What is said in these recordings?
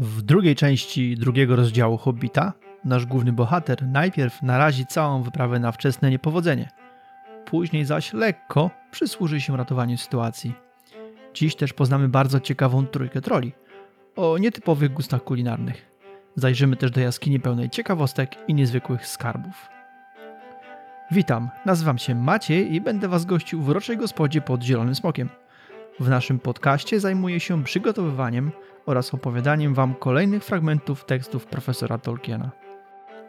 W drugiej części drugiego rozdziału Hobbita nasz główny bohater najpierw narazi całą wyprawę na wczesne niepowodzenie, później zaś lekko przysłuży się ratowaniu sytuacji. Dziś też poznamy bardzo ciekawą trójkę troli o nietypowych gustach kulinarnych. Zajrzymy też do jaskini pełnej ciekawostek i niezwykłych skarbów. Witam, nazywam się Maciej i będę Was gościł w uroczej gospodzie pod Zielonym Smokiem. W naszym podcaście zajmuję się przygotowywaniem oraz opowiadaniem Wam kolejnych fragmentów tekstów profesora Tolkiena.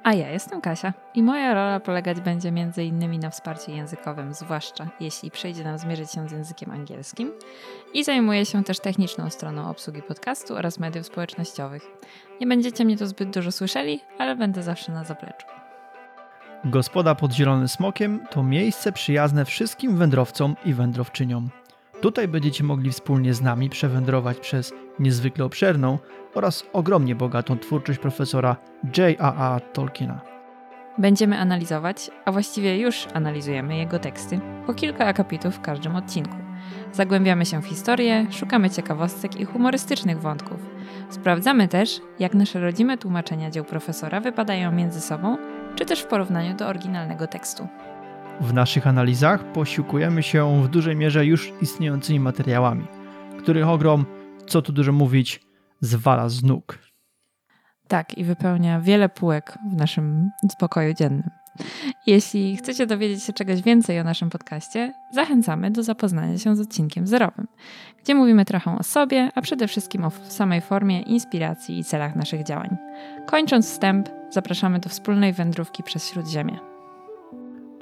A ja jestem Kasia i moja rola polegać będzie m.in. na wsparciu językowym, zwłaszcza jeśli przyjdzie nam zmierzyć się z językiem angielskim i zajmuję się też techniczną stroną obsługi podcastu oraz mediów społecznościowych. Nie będziecie mnie tu zbyt dużo słyszeli, ale będę zawsze na zapleczu. Gospoda pod Zielonym Smokiem to miejsce przyjazne wszystkim wędrowcom i wędrowczyniom. Tutaj będziecie mogli wspólnie z nami przewędrować przez niezwykle obszerną oraz ogromnie bogatą twórczość profesora J.A.A. Tolkiena. Będziemy analizować, a właściwie już analizujemy jego teksty, po kilka akapitów w każdym odcinku. Zagłębiamy się w historię, szukamy ciekawostek i humorystycznych wątków. Sprawdzamy też, jak nasze rodzime tłumaczenia dzieł profesora wypadają między sobą, czy też w porównaniu do oryginalnego tekstu. W naszych analizach posiłkujemy się w dużej mierze już istniejącymi materiałami, których ogrom, co tu dużo mówić, zwala z nóg. Tak, i wypełnia wiele półek w naszym spokoju dziennym. Jeśli chcecie dowiedzieć się czegoś więcej o naszym podcaście, zachęcamy do zapoznania się z odcinkiem zerowym, gdzie mówimy trochę o sobie, a przede wszystkim o samej formie, inspiracji i celach naszych działań. Kończąc wstęp, zapraszamy do wspólnej wędrówki przez Śródziemie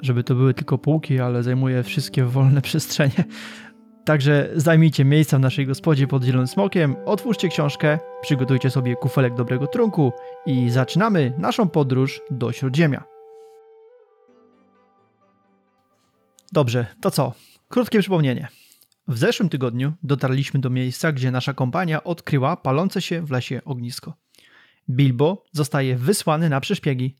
żeby to były tylko półki, ale zajmuje wszystkie wolne przestrzenie. Także zajmijcie miejsca w naszej gospodzie pod Zielonym Smokiem, otwórzcie książkę, przygotujcie sobie kufelek dobrego trunku i zaczynamy naszą podróż do Śródziemia. Dobrze, to co? Krótkie przypomnienie. W zeszłym tygodniu dotarliśmy do miejsca, gdzie nasza kompania odkryła palące się w lesie ognisko. Bilbo zostaje wysłany na przeszpiegi,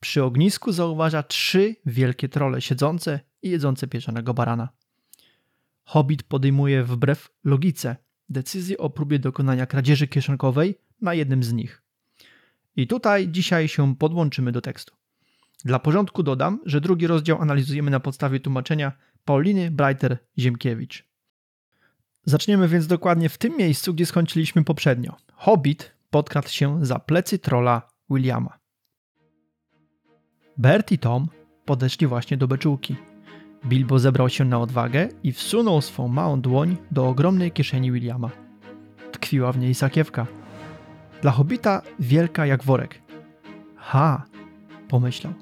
przy ognisku zauważa trzy wielkie trole siedzące i jedzące pieczonego barana. Hobbit podejmuje wbrew logice decyzję o próbie dokonania kradzieży kieszonkowej na jednym z nich. I tutaj dzisiaj się podłączymy do tekstu. Dla porządku dodam, że drugi rozdział analizujemy na podstawie tłumaczenia Pauliny Breiter-Ziemkiewicz. Zaczniemy więc dokładnie w tym miejscu, gdzie skończyliśmy poprzednio. Hobbit podkradł się za plecy trola Williama. Bert i Tom podeszli właśnie do beczułki. Bilbo zebrał się na odwagę i wsunął swą małą dłoń do ogromnej kieszeni Williama. Tkwiła w niej sakiewka. Dla hobita wielka jak worek. Ha, pomyślał,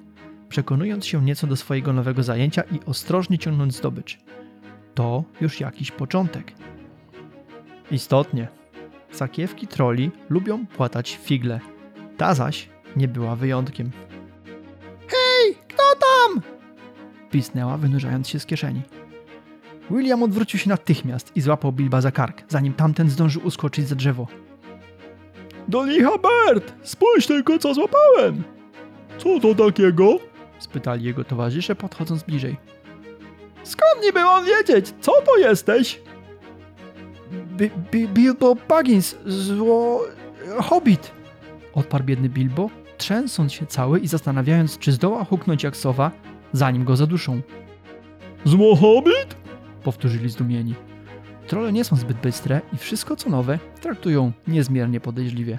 przekonując się nieco do swojego nowego zajęcia i ostrożnie ciągnąc zdobycz. To już jakiś początek. Istotnie, sakiewki troli lubią płatać figle. Ta zaś nie była wyjątkiem pisnęła, wynurzając się z kieszeni. William odwrócił się natychmiast i złapał Bilba za kark, zanim tamten zdążył uskoczyć za drzewo. Do licha, Bert! Spójrz tylko, co złapałem! Co to takiego? spytali jego towarzysze, podchodząc bliżej. Skąd niby mam wiedzieć? Co to jesteś? Bilbo Baggins, zło... hobbit! Odparł biedny Bilbo, trzęsąc się cały i zastanawiając, czy zdoła huknąć jak sowa, zanim go zaduszą. Złohobbit? Powtórzyli zdumieni. Trole nie są zbyt bystre i wszystko co nowe traktują niezmiernie podejrzliwie.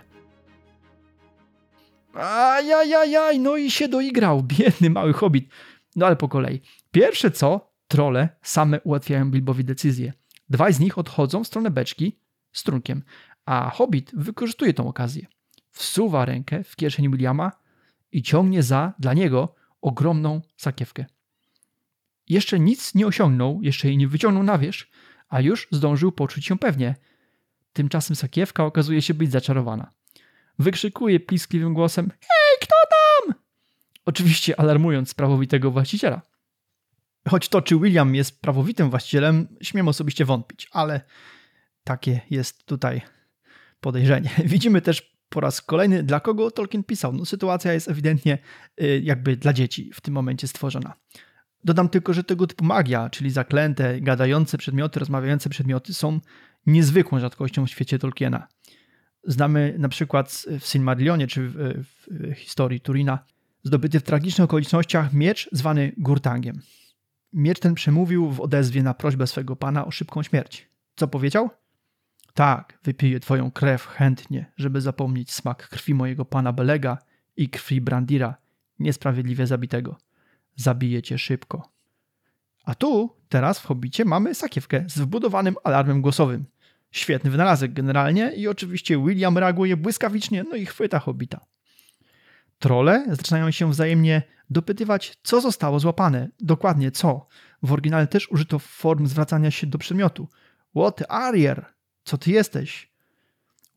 Ajajajaj, no i się doigrał, biedny mały hobbit. No ale po kolei. Pierwsze co, trole same ułatwiają Bilbowi decyzję. Dwaj z nich odchodzą w stronę beczki z trunkiem, a hobbit wykorzystuje tą okazję. Wsuwa rękę w kieszeń Williama i ciągnie za, dla niego, ogromną sakiewkę. Jeszcze nic nie osiągnął, jeszcze jej nie wyciągnął na wierzch, a już zdążył poczuć się pewnie. Tymczasem sakiewka okazuje się być zaczarowana. Wykrzykuje pliskliwym głosem: Hej, kto tam? Oczywiście alarmując prawowitego właściciela. Choć to, czy William jest prawowitym właścicielem, śmiem osobiście wątpić, ale takie jest tutaj podejrzenie. Widzimy też po raz kolejny, dla kogo Tolkien pisał. No, sytuacja jest ewidentnie y, jakby dla dzieci w tym momencie stworzona. Dodam tylko, że tego typu magia, czyli zaklęte, gadające przedmioty, rozmawiające przedmioty są niezwykłą rzadkością w świecie Tolkiena. Znamy na przykład w Silmarillionie czy w, w historii Turina zdobyty w tragicznych okolicznościach miecz zwany Gurtangiem. Miecz ten przemówił w odezwie na prośbę swego pana o szybką śmierć. Co powiedział? Tak, wypiję twoją krew chętnie, żeby zapomnieć smak krwi mojego pana Belega i krwi Brandira, niesprawiedliwie zabitego. Zabiję cię szybko. A tu, teraz w Hobbicie mamy sakiewkę z wbudowanym alarmem głosowym. Świetny wynalazek generalnie i oczywiście William reaguje błyskawicznie, no i chwyta Hobbita. Trole zaczynają się wzajemnie dopytywać, co zostało złapane, dokładnie co. W oryginale też użyto form zwracania się do przedmiotu. What are you? Co ty jesteś?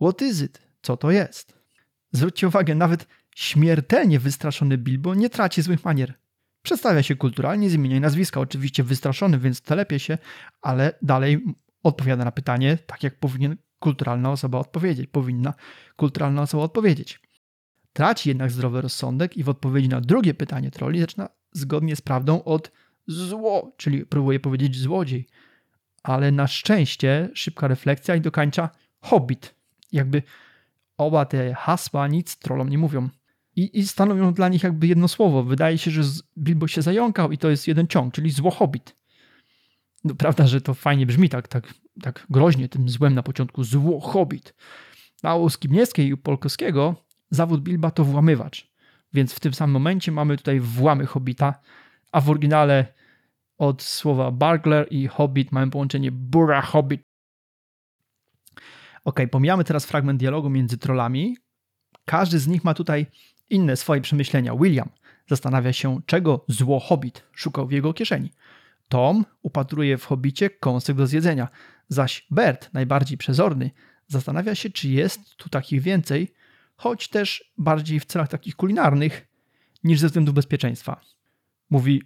What is it? Co to jest? Zwróćcie uwagę, nawet śmiertelnie wystraszony Bilbo nie traci złych manier. Przedstawia się kulturalnie z imienia i nazwiska, oczywiście wystraszony, więc telepie się, ale dalej odpowiada na pytanie tak, jak powinien kulturalna osoba odpowiedzieć. Powinna kulturalna osoba odpowiedzieć. Traci jednak zdrowy rozsądek i w odpowiedzi na drugie pytanie troli zaczyna zgodnie z prawdą od zło, czyli próbuje powiedzieć złodziej. Ale na szczęście szybka refleksja i dokańcza hobbit. Jakby oba te hasła nic trolom nie mówią. I, I stanowią dla nich jakby jedno słowo. Wydaje się, że Bilbo się zająkał i to jest jeden ciąg, czyli zło hobbit. No, prawda, że to fajnie brzmi tak, tak, tak groźnie, tym złem na początku, zło hobbit. A u Skibniewskiej i u Polkowskiego zawód Bilba to włamywacz. Więc w tym samym momencie mamy tutaj włamy hobbita, a w oryginale od słowa burglar i hobbit mamy połączenie bura hobbit. Ok, pomijamy teraz fragment dialogu między trollami. Każdy z nich ma tutaj inne swoje przemyślenia. William zastanawia się, czego zło hobbit szukał w jego kieszeni. Tom upatruje w hobbicie kąsek do zjedzenia, zaś Bert, najbardziej przezorny, zastanawia się, czy jest tu takich więcej, choć też bardziej w celach takich kulinarnych niż ze względu bezpieczeństwa. Mówi,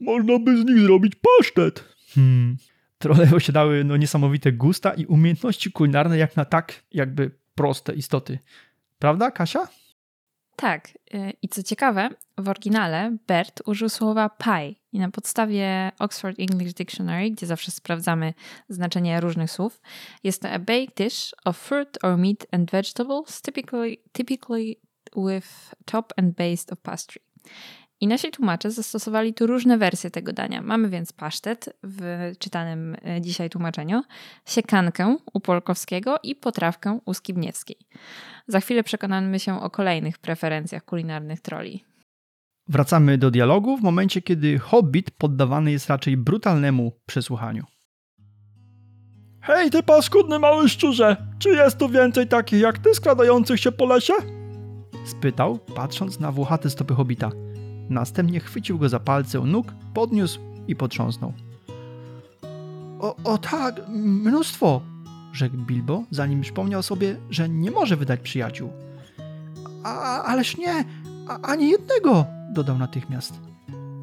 można by z nich zrobić pasztet. Hmm. Trolle posiadały no, niesamowite gusta i umiejętności kulinarne jak na tak jakby proste istoty. Prawda, Kasia? Tak. Y, I co ciekawe, w oryginale Bert użył słowa pie i na podstawie Oxford English Dictionary, gdzie zawsze sprawdzamy znaczenie różnych słów, jest to a baked dish of fruit or meat and vegetables, typically, typically with top and base of pastry. I nasi tłumacze zastosowali tu różne wersje tego dania. Mamy więc pasztet w czytanym e, dzisiaj tłumaczeniu, siekankę u Polkowskiego i potrawkę u Skibniewskiej. Za chwilę przekonamy się o kolejnych preferencjach kulinarnych troli. Wracamy do dialogu w momencie, kiedy Hobbit poddawany jest raczej brutalnemu przesłuchaniu. Hej, ty paskudny mały szczurze! Czy jest tu więcej takich jak ty skradających się po lesie? Spytał, patrząc na włochate stopy Hobbita. Następnie chwycił go za palce u nóg, podniósł i potrząsnął. O, o tak, mnóstwo, rzekł Bilbo, zanim przypomniał sobie, że nie może wydać przyjaciół. A, ależ nie, a, ani jednego, dodał natychmiast.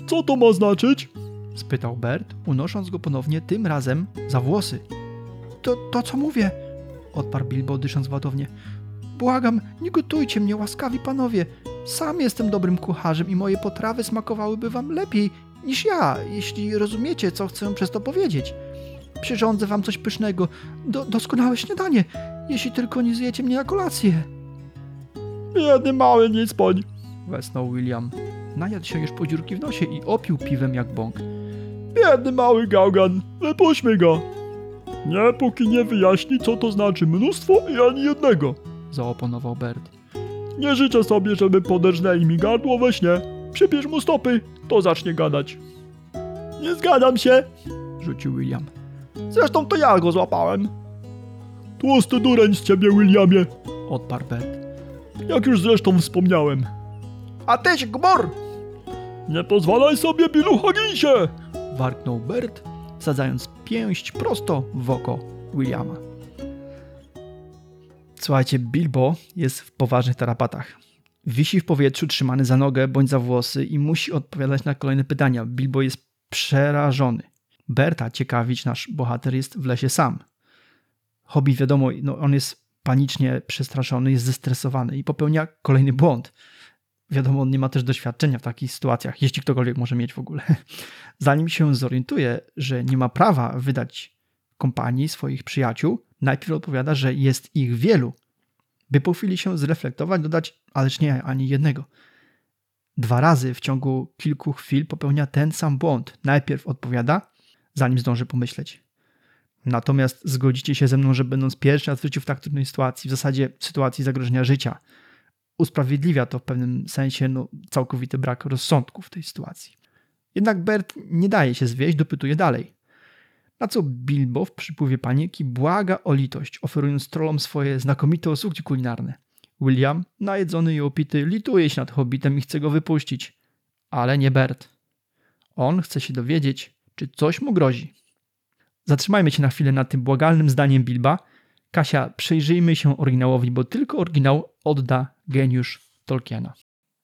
Co to ma znaczyć? spytał Bert, unosząc go ponownie, tym razem za włosy. To, to co mówię, odparł Bilbo, dysząc gwałtownie. Błagam, nie gotujcie mnie, łaskawi panowie. Sam jestem dobrym kucharzem i moje potrawy smakowałyby wam lepiej niż ja, jeśli rozumiecie, co chcę przez to powiedzieć. Przyrządzę wam coś pysznego, do, doskonałe śniadanie, jeśli tylko nie zjecie mnie na kolację. Biedny mały nicpoń, wesnął William. Najadł się już po dziurki w nosie i opił piwem jak bąk. Biedny mały gałgan, wypuśćmy go. Nie, póki nie wyjaśni, co to znaczy mnóstwo i ani jednego, zaoponował Bert. Nie życzę sobie, żeby poderżnęli mi gardło we śnie. Przypiesz mu stopy, to zacznie gadać. Nie zgadzam się, rzucił William. Zresztą to ja go złapałem. Tłusty dureń z ciebie, Williamie, odparł Bert. Jak już zresztą wspomniałem. A tyś gbor! Nie pozwalaj sobie, Bilu Hagginsie! Warknął Bert, sadzając pięść prosto w oko Williama. Słuchajcie, Bilbo jest w poważnych tarapatach. Wisi w powietrzu, trzymany za nogę bądź za włosy i musi odpowiadać na kolejne pytania. Bilbo jest przerażony. Berta ciekawić, nasz bohater, jest w lesie sam. Hobby, wiadomo, no on jest panicznie przestraszony, jest zestresowany i popełnia kolejny błąd. Wiadomo, on nie ma też doświadczenia w takich sytuacjach, jeśli ktokolwiek może mieć w ogóle. Zanim się zorientuje, że nie ma prawa wydać kompanii swoich przyjaciół, najpierw odpowiada, że jest ich wielu. by po chwili się zreflektować, dodać, ależ nie, ani jednego. Dwa razy w ciągu kilku chwil popełnia ten sam błąd. Najpierw odpowiada, zanim zdąży pomyśleć. Natomiast zgodzicie się ze mną, że będąc pierwszy raz w życiu w tak trudnej sytuacji, w zasadzie sytuacji zagrożenia życia, usprawiedliwia to w pewnym sensie no, całkowity brak rozsądku w tej sytuacji. Jednak Bert nie daje się zwieść, dopytuje dalej. Na co Bilbo w przypływie paniki błaga o litość, oferując trollom swoje znakomite usługi kulinarne. William, najedzony i opity, lituje się nad hobbitem i chce go wypuścić. Ale nie Bert. On chce się dowiedzieć, czy coś mu grozi. Zatrzymajmy się na chwilę nad tym błagalnym zdaniem Bilba. Kasia, przyjrzyjmy się oryginałowi, bo tylko oryginał odda geniusz Tolkiena.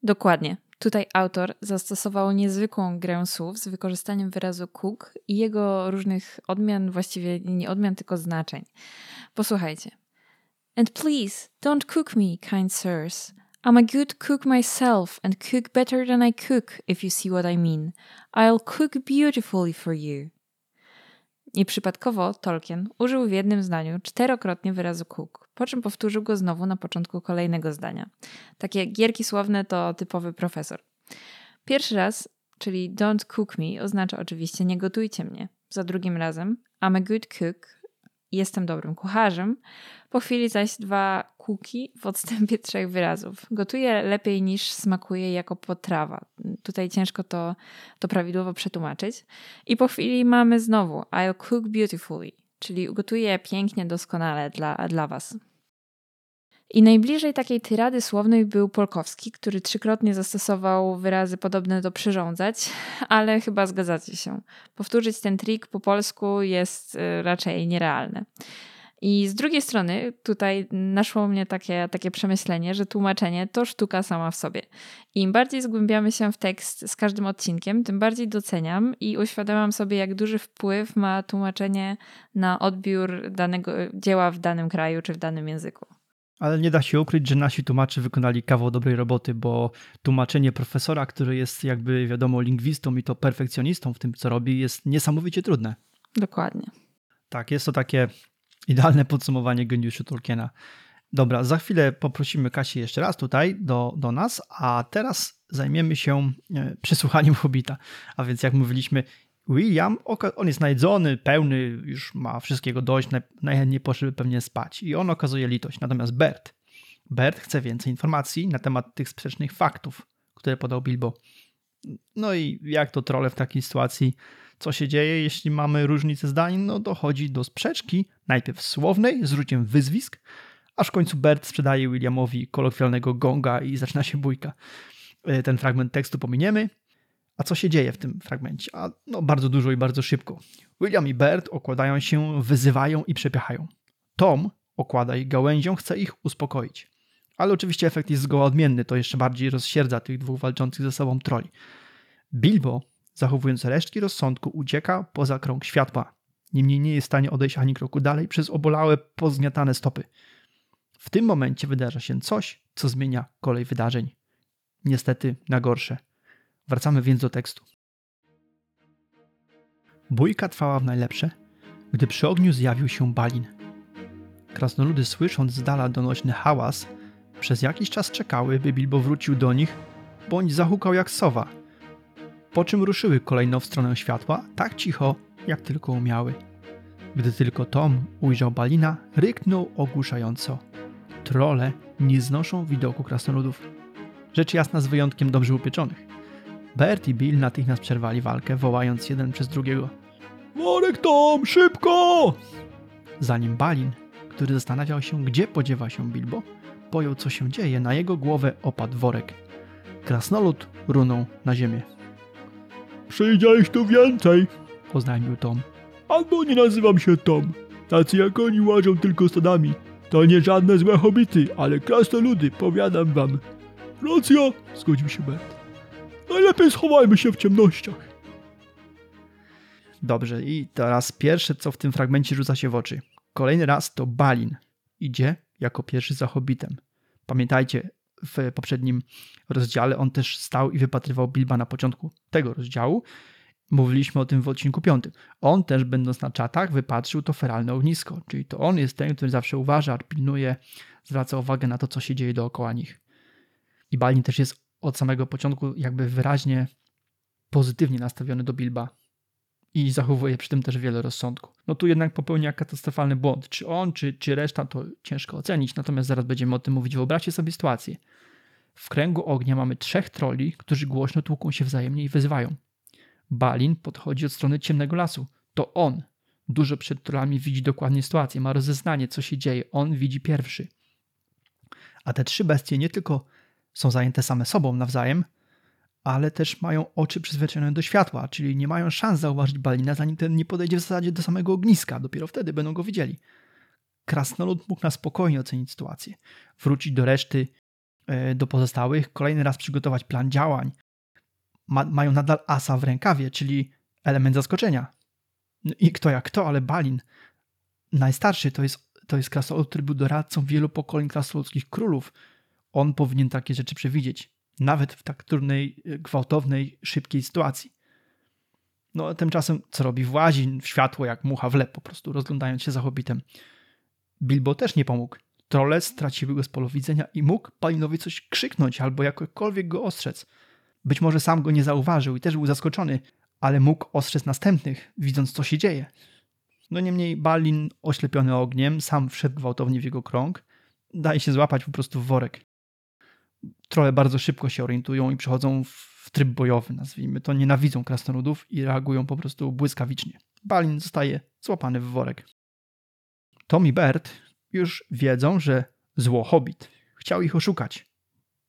Dokładnie. Tutaj autor zastosował niezwykłą grę słów z wykorzystaniem wyrazu cook i jego różnych odmian, właściwie nie odmian, tylko znaczeń. Posłuchajcie. And please, don't cook me, kind sirs. I'm a good cook myself and cook better than I cook, if you see what I mean. I'll cook beautifully for you. Nieprzypadkowo Tolkien użył w jednym zdaniu czterokrotnie wyrazu cook, po czym powtórzył go znowu na początku kolejnego zdania. Takie gierki słowne to typowy profesor. Pierwszy raz, czyli don't cook me, oznacza oczywiście nie gotujcie mnie. Za drugim razem I'm a good cook, jestem dobrym kucharzem. Po chwili zaś dwa kuki w odstępie trzech wyrazów. Gotuję lepiej niż smakuje jako potrawa. Tutaj ciężko to, to prawidłowo przetłumaczyć. I po chwili mamy znowu I'll cook beautifully, czyli gotuję pięknie, doskonale dla, dla Was. I najbliżej takiej tyrady słownej był Polkowski, który trzykrotnie zastosował wyrazy podobne do przyrządzać, ale chyba zgadzacie się. Powtórzyć ten trik po polsku jest y, raczej nierealne. I z drugiej strony tutaj naszło mnie takie, takie przemyślenie, że tłumaczenie to sztuka sama w sobie. I im bardziej zgłębiamy się w tekst z każdym odcinkiem, tym bardziej doceniam i uświadamiam sobie, jak duży wpływ ma tłumaczenie na odbiór danego dzieła w danym kraju czy w danym języku. Ale nie da się ukryć, że nasi tłumacze wykonali kawał dobrej roboty, bo tłumaczenie profesora, który jest jakby wiadomo lingwistą i to perfekcjonistą w tym, co robi, jest niesamowicie trudne. Dokładnie. Tak, jest to takie idealne podsumowanie geniuszu Tolkiena. Dobra, za chwilę poprosimy Kasię jeszcze raz tutaj do, do nas, a teraz zajmiemy się e, przesłuchaniem Hobita. A więc jak mówiliśmy, William, on jest najedzony, pełny, już ma wszystkiego dość, najchętniej poszedłby pewnie spać i on okazuje litość. Natomiast Bert, Bert chce więcej informacji na temat tych sprzecznych faktów, które podał Bilbo. No i jak to trole w takiej sytuacji, co się dzieje, jeśli mamy różnicę zdań? No dochodzi do sprzeczki, najpierw słownej, z użyciem wyzwisk, aż w końcu Bert sprzedaje Williamowi kolokwialnego gonga i zaczyna się bójka. E, ten fragment tekstu pominiemy, a co się dzieje w tym fragmencie? A no, bardzo dużo i bardzo szybko. William i Bert okładają się, wyzywają i przepychają. Tom okłada ich gałęzią, chce ich uspokoić. Ale oczywiście efekt jest zgoła odmienny, to jeszcze bardziej rozsierdza tych dwóch walczących ze sobą troli. Bilbo, zachowując resztki rozsądku, ucieka poza krąg światła. Niemniej nie jest w stanie odejść ani kroku dalej przez obolałe, pozgniatane stopy. W tym momencie wydarza się coś, co zmienia kolej wydarzeń. Niestety na gorsze. Wracamy więc do tekstu. Bójka trwała w najlepsze, gdy przy ogniu zjawił się Balin. Krasnoludy słysząc z dala donośny hałas, przez jakiś czas czekały, by Bilbo wrócił do nich, bądź zahukał jak sowa, po czym ruszyły kolejno w stronę światła, tak cicho, jak tylko umiały. Gdy tylko Tom ujrzał Balina, ryknął ogłuszająco. Trole nie znoszą widoku krasnoludów. Rzecz jasna z wyjątkiem dobrze upieczonych. Bert i Bill natychmiast przerwali walkę, wołając jeden przez drugiego. Worek Tom, szybko! Zanim Balin, który zastanawiał się, gdzie podziewa się Bilbo, pojął, co się dzieje, na jego głowę opadł worek. Krasnolud runął na ziemię. Przyjdzie ich tu więcej, oznajmił Tom. Albo nie nazywam się Tom. Tacy jak oni łażą tylko stadami. To nie żadne złe hobity, ale krasnoludy, powiadam wam. Racja, zgodził się Bert. Najlepiej schowajmy się w ciemnościach. Dobrze, i teraz pierwsze, co w tym fragmencie rzuca się w oczy. Kolejny raz to Balin. Idzie jako pierwszy za hobbitem. Pamiętajcie, w poprzednim rozdziale on też stał i wypatrywał Bilba na początku tego rozdziału. Mówiliśmy o tym w odcinku piątym. On też, będąc na czatach, wypatrzył to feralne ognisko, czyli to on jest ten, który zawsze uważa, pilnuje, zwraca uwagę na to, co się dzieje dookoła nich. I Balin też jest od samego początku jakby wyraźnie pozytywnie nastawiony do Bilba i zachowuje przy tym też wiele rozsądku. No tu jednak popełnia katastrofalny błąd. Czy on, czy, czy reszta, to ciężko ocenić, natomiast zaraz będziemy o tym mówić. Wyobraźcie sobie sytuację. W kręgu ognia mamy trzech troli, którzy głośno tłuką się wzajemnie i wyzywają. Balin podchodzi od strony ciemnego lasu. To on, dużo przed trollami, widzi dokładnie sytuację, ma rozeznanie, co się dzieje. On widzi pierwszy. A te trzy bestie nie tylko są zajęte same sobą nawzajem, ale też mają oczy przyzwyczajone do światła, czyli nie mają szans zauważyć Balina, zanim ten nie podejdzie w zasadzie do samego ogniska. Dopiero wtedy będą go widzieli. Krasnolud mógł na spokojnie ocenić sytuację, wrócić do reszty, e, do pozostałych, kolejny raz przygotować plan działań. Ma, mają nadal asa w rękawie, czyli element zaskoczenia. No I kto jak kto, ale Balin, najstarszy, to jest, to jest krasnolud, który był doradcą wielu pokoleń krasnoludzkich królów. On powinien takie rzeczy przewidzieć nawet w tak trudnej, e, gwałtownej, szybkiej sytuacji. No tymczasem co robi? Włazi w światło jak mucha w lep, po prostu rozglądając się za hobbitem. Bilbo też nie pomógł. Trolle straciły go z polu widzenia i mógł Palinowi coś krzyknąć albo jakokolwiek go ostrzec. Być może sam go nie zauważył i też był zaskoczony, ale mógł ostrzec następnych, widząc co się dzieje. No niemniej Balin, oślepiony ogniem, sam wszedł gwałtownie w jego krąg, daje się złapać po prostu w worek trochę bardzo szybko się orientują i przechodzą w tryb bojowy, nazwijmy to, nienawidzą krasnoludów i reagują po prostu błyskawicznie. Balin zostaje złapany w worek. Tom i Bert już wiedzą, że zło hobbit chciał ich oszukać.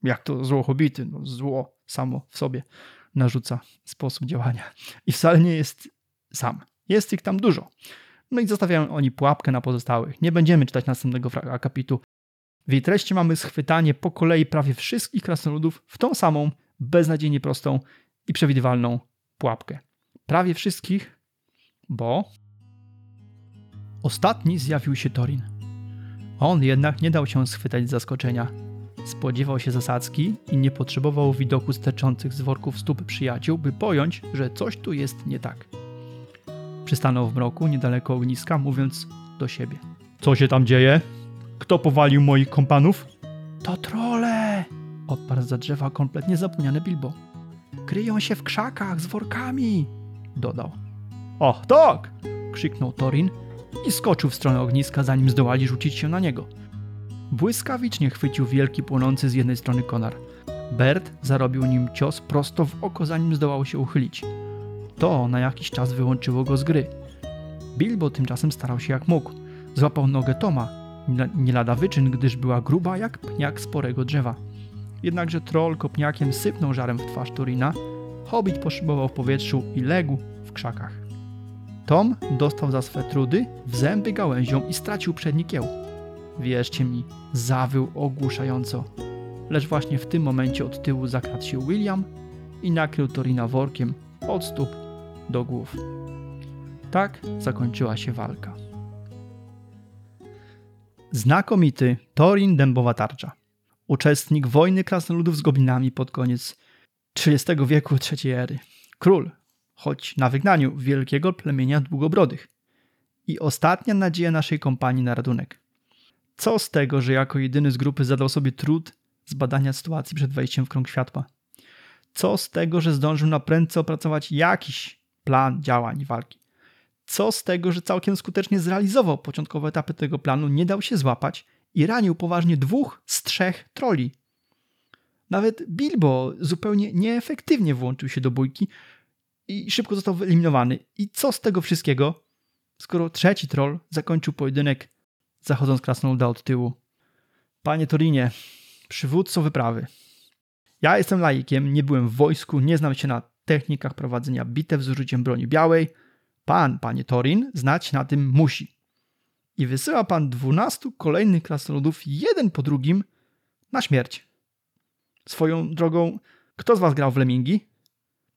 Jak to zło hobbity? No, zło samo w sobie narzuca sposób działania. I wcale nie jest sam. Jest ich tam dużo. No i zostawiają oni pułapkę na pozostałych. Nie będziemy czytać następnego akapitu, w jej treści mamy schwytanie po kolei prawie wszystkich krasnoludów w tą samą, beznadziejnie prostą i przewidywalną pułapkę. Prawie wszystkich, bo ostatni zjawił się Torin. On jednak nie dał się schwytać z zaskoczenia. Spodziewał się zasadzki i nie potrzebował widoku sterczących z worków stóp przyjaciół, by pojąć, że coś tu jest nie tak. Przystanął w mroku niedaleko ogniska, mówiąc do siebie. Co się tam dzieje? Kto powalił moich kompanów? To trole! Odparł za drzewa kompletnie zapomniany Bilbo. Kryją się w krzakach z workami! Dodał. Och, tak! krzyknął Torin i skoczył w stronę ogniska, zanim zdołali rzucić się na niego. Błyskawicznie chwycił wielki płonący z jednej strony konar. Bert zarobił nim cios prosto w oko, zanim zdołał się uchylić. To na jakiś czas wyłączyło go z gry. Bilbo tymczasem starał się jak mógł. Złapał nogę Toma, nie lada wyczyn, gdyż była gruba jak pniak sporego drzewa. Jednakże troll kopniakiem sypnął żarem w twarz Turina, hobbit poszybował w powietrzu i legł w krzakach. Tom dostał za swe trudy w zęby gałęzią i stracił przedni kieł. Wierzcie mi, zawył ogłuszająco. Lecz właśnie w tym momencie od tyłu zakradł się William i nakrył Torina workiem od stóp do głów. Tak zakończyła się walka. Znakomity Torin Dębowa Tarcza. Uczestnik wojny krasnoludów z goblinami pod koniec XX wieku III ery. Król, choć na wygnaniu wielkiego plemienia długobrodych. I ostatnia nadzieja naszej kompanii na radunek. Co z tego, że jako jedyny z grupy zadał sobie trud zbadania sytuacji przed wejściem w krąg światła? Co z tego, że zdążył na prędce opracować jakiś plan działań i walki? Co z tego, że całkiem skutecznie zrealizował początkowe etapy tego planu, nie dał się złapać i ranił poważnie dwóch z trzech troli. Nawet Bilbo zupełnie nieefektywnie włączył się do bójki i szybko został wyeliminowany. I co z tego wszystkiego, skoro trzeci troll zakończył pojedynek zachodząc krasnoluda od tyłu? Panie Torinie, przywódco wyprawy. Ja jestem laikiem, nie byłem w wojsku, nie znam się na technikach prowadzenia bitew z użyciem broni białej – Pan, panie Torin, znać na tym musi. I wysyła pan dwunastu kolejnych krasnoludów jeden po drugim na śmierć. Swoją drogą, kto z was grał w Lemingi?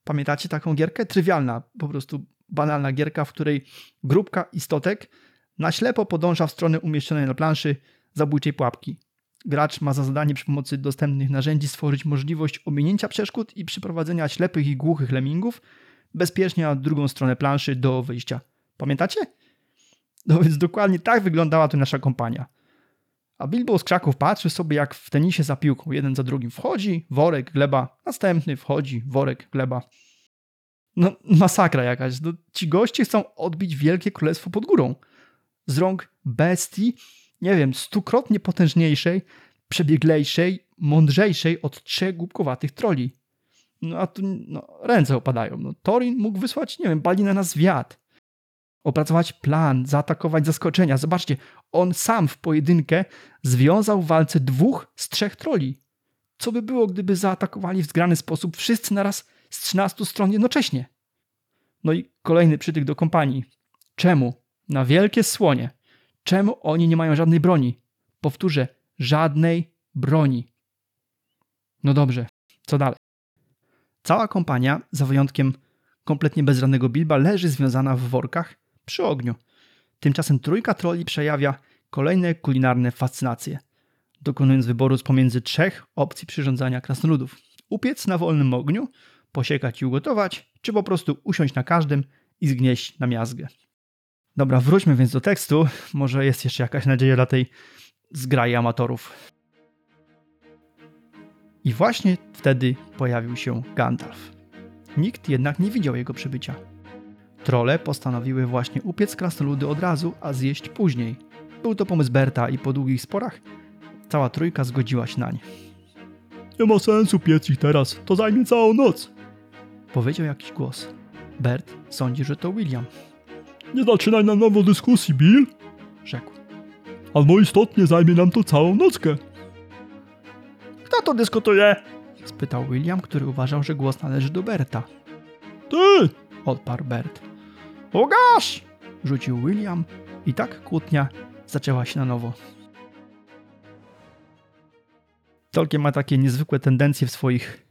Pamiętacie taką gierkę? Trywialna, po prostu banalna gierka, w której grupka istotek na ślepo podąża w stronę umieszczonej na planszy zabójczej pułapki. Gracz ma za zadanie przy pomocy dostępnych narzędzi stworzyć możliwość ominięcia przeszkód i przyprowadzenia ślepych i głuchych lemmingów bezpiecznie na drugą stronę planszy do wyjścia. Pamiętacie? No więc dokładnie tak wyglądała tu nasza kompania. A Bilbo z krzaków patrzy sobie jak w tenisie za piłką. Jeden za drugim wchodzi, worek, gleba, następny wchodzi, worek, gleba. No masakra jakaś. No, ci goście chcą odbić wielkie królestwo pod górą. Z rąk bestii, nie wiem, stukrotnie potężniejszej, przebieglejszej, mądrzejszej od trzech głupkowatych troli. No a tu no, ręce opadają. No, Torin mógł wysłać, nie wiem, balinę na zwiat. Opracować plan, zaatakować zaskoczenia. Zobaczcie, on sam w pojedynkę związał w walce dwóch z trzech troli. Co by było, gdyby zaatakowali w zgrany sposób wszyscy naraz z 13 stron jednocześnie? No i kolejny przytyk do kompanii. Czemu? Na wielkie słonie. Czemu oni nie mają żadnej broni? Powtórzę, żadnej broni. No dobrze, co dalej? Cała kompania, za wyjątkiem kompletnie bezradnego Bilba, leży związana w workach przy ogniu. Tymczasem trójka troli przejawia kolejne kulinarne fascynacje, dokonując wyboru z pomiędzy trzech opcji przyrządzania krasnoludów. Upiec na wolnym ogniu, posiekać i ugotować, czy po prostu usiąść na każdym i zgnieść na miazgę. Dobra, wróćmy więc do tekstu. Może jest jeszcze jakaś nadzieja dla tej zgrai amatorów. I właśnie wtedy pojawił się Gandalf. Nikt jednak nie widział jego przybycia. Trole postanowiły właśnie upiec krasnoludy od razu, a zjeść później. Był to pomysł Berta i po długich sporach cała trójka zgodziła się nań. Nie ma sensu piec ich teraz, to zajmie całą noc. Powiedział jakiś głos. Bert sądzi, że to William, Nie zaczynaj na nowo dyskusji, Bill. rzekł. Albo istotnie zajmie nam to całą nockę. Kto to dyskutuje? Spytał William, który uważał, że głos należy do Berta. Ty! Odparł Bert. Ugasz! Rzucił William i tak kłótnia zaczęła się na nowo. Tolkien ma takie niezwykłe tendencje w swoich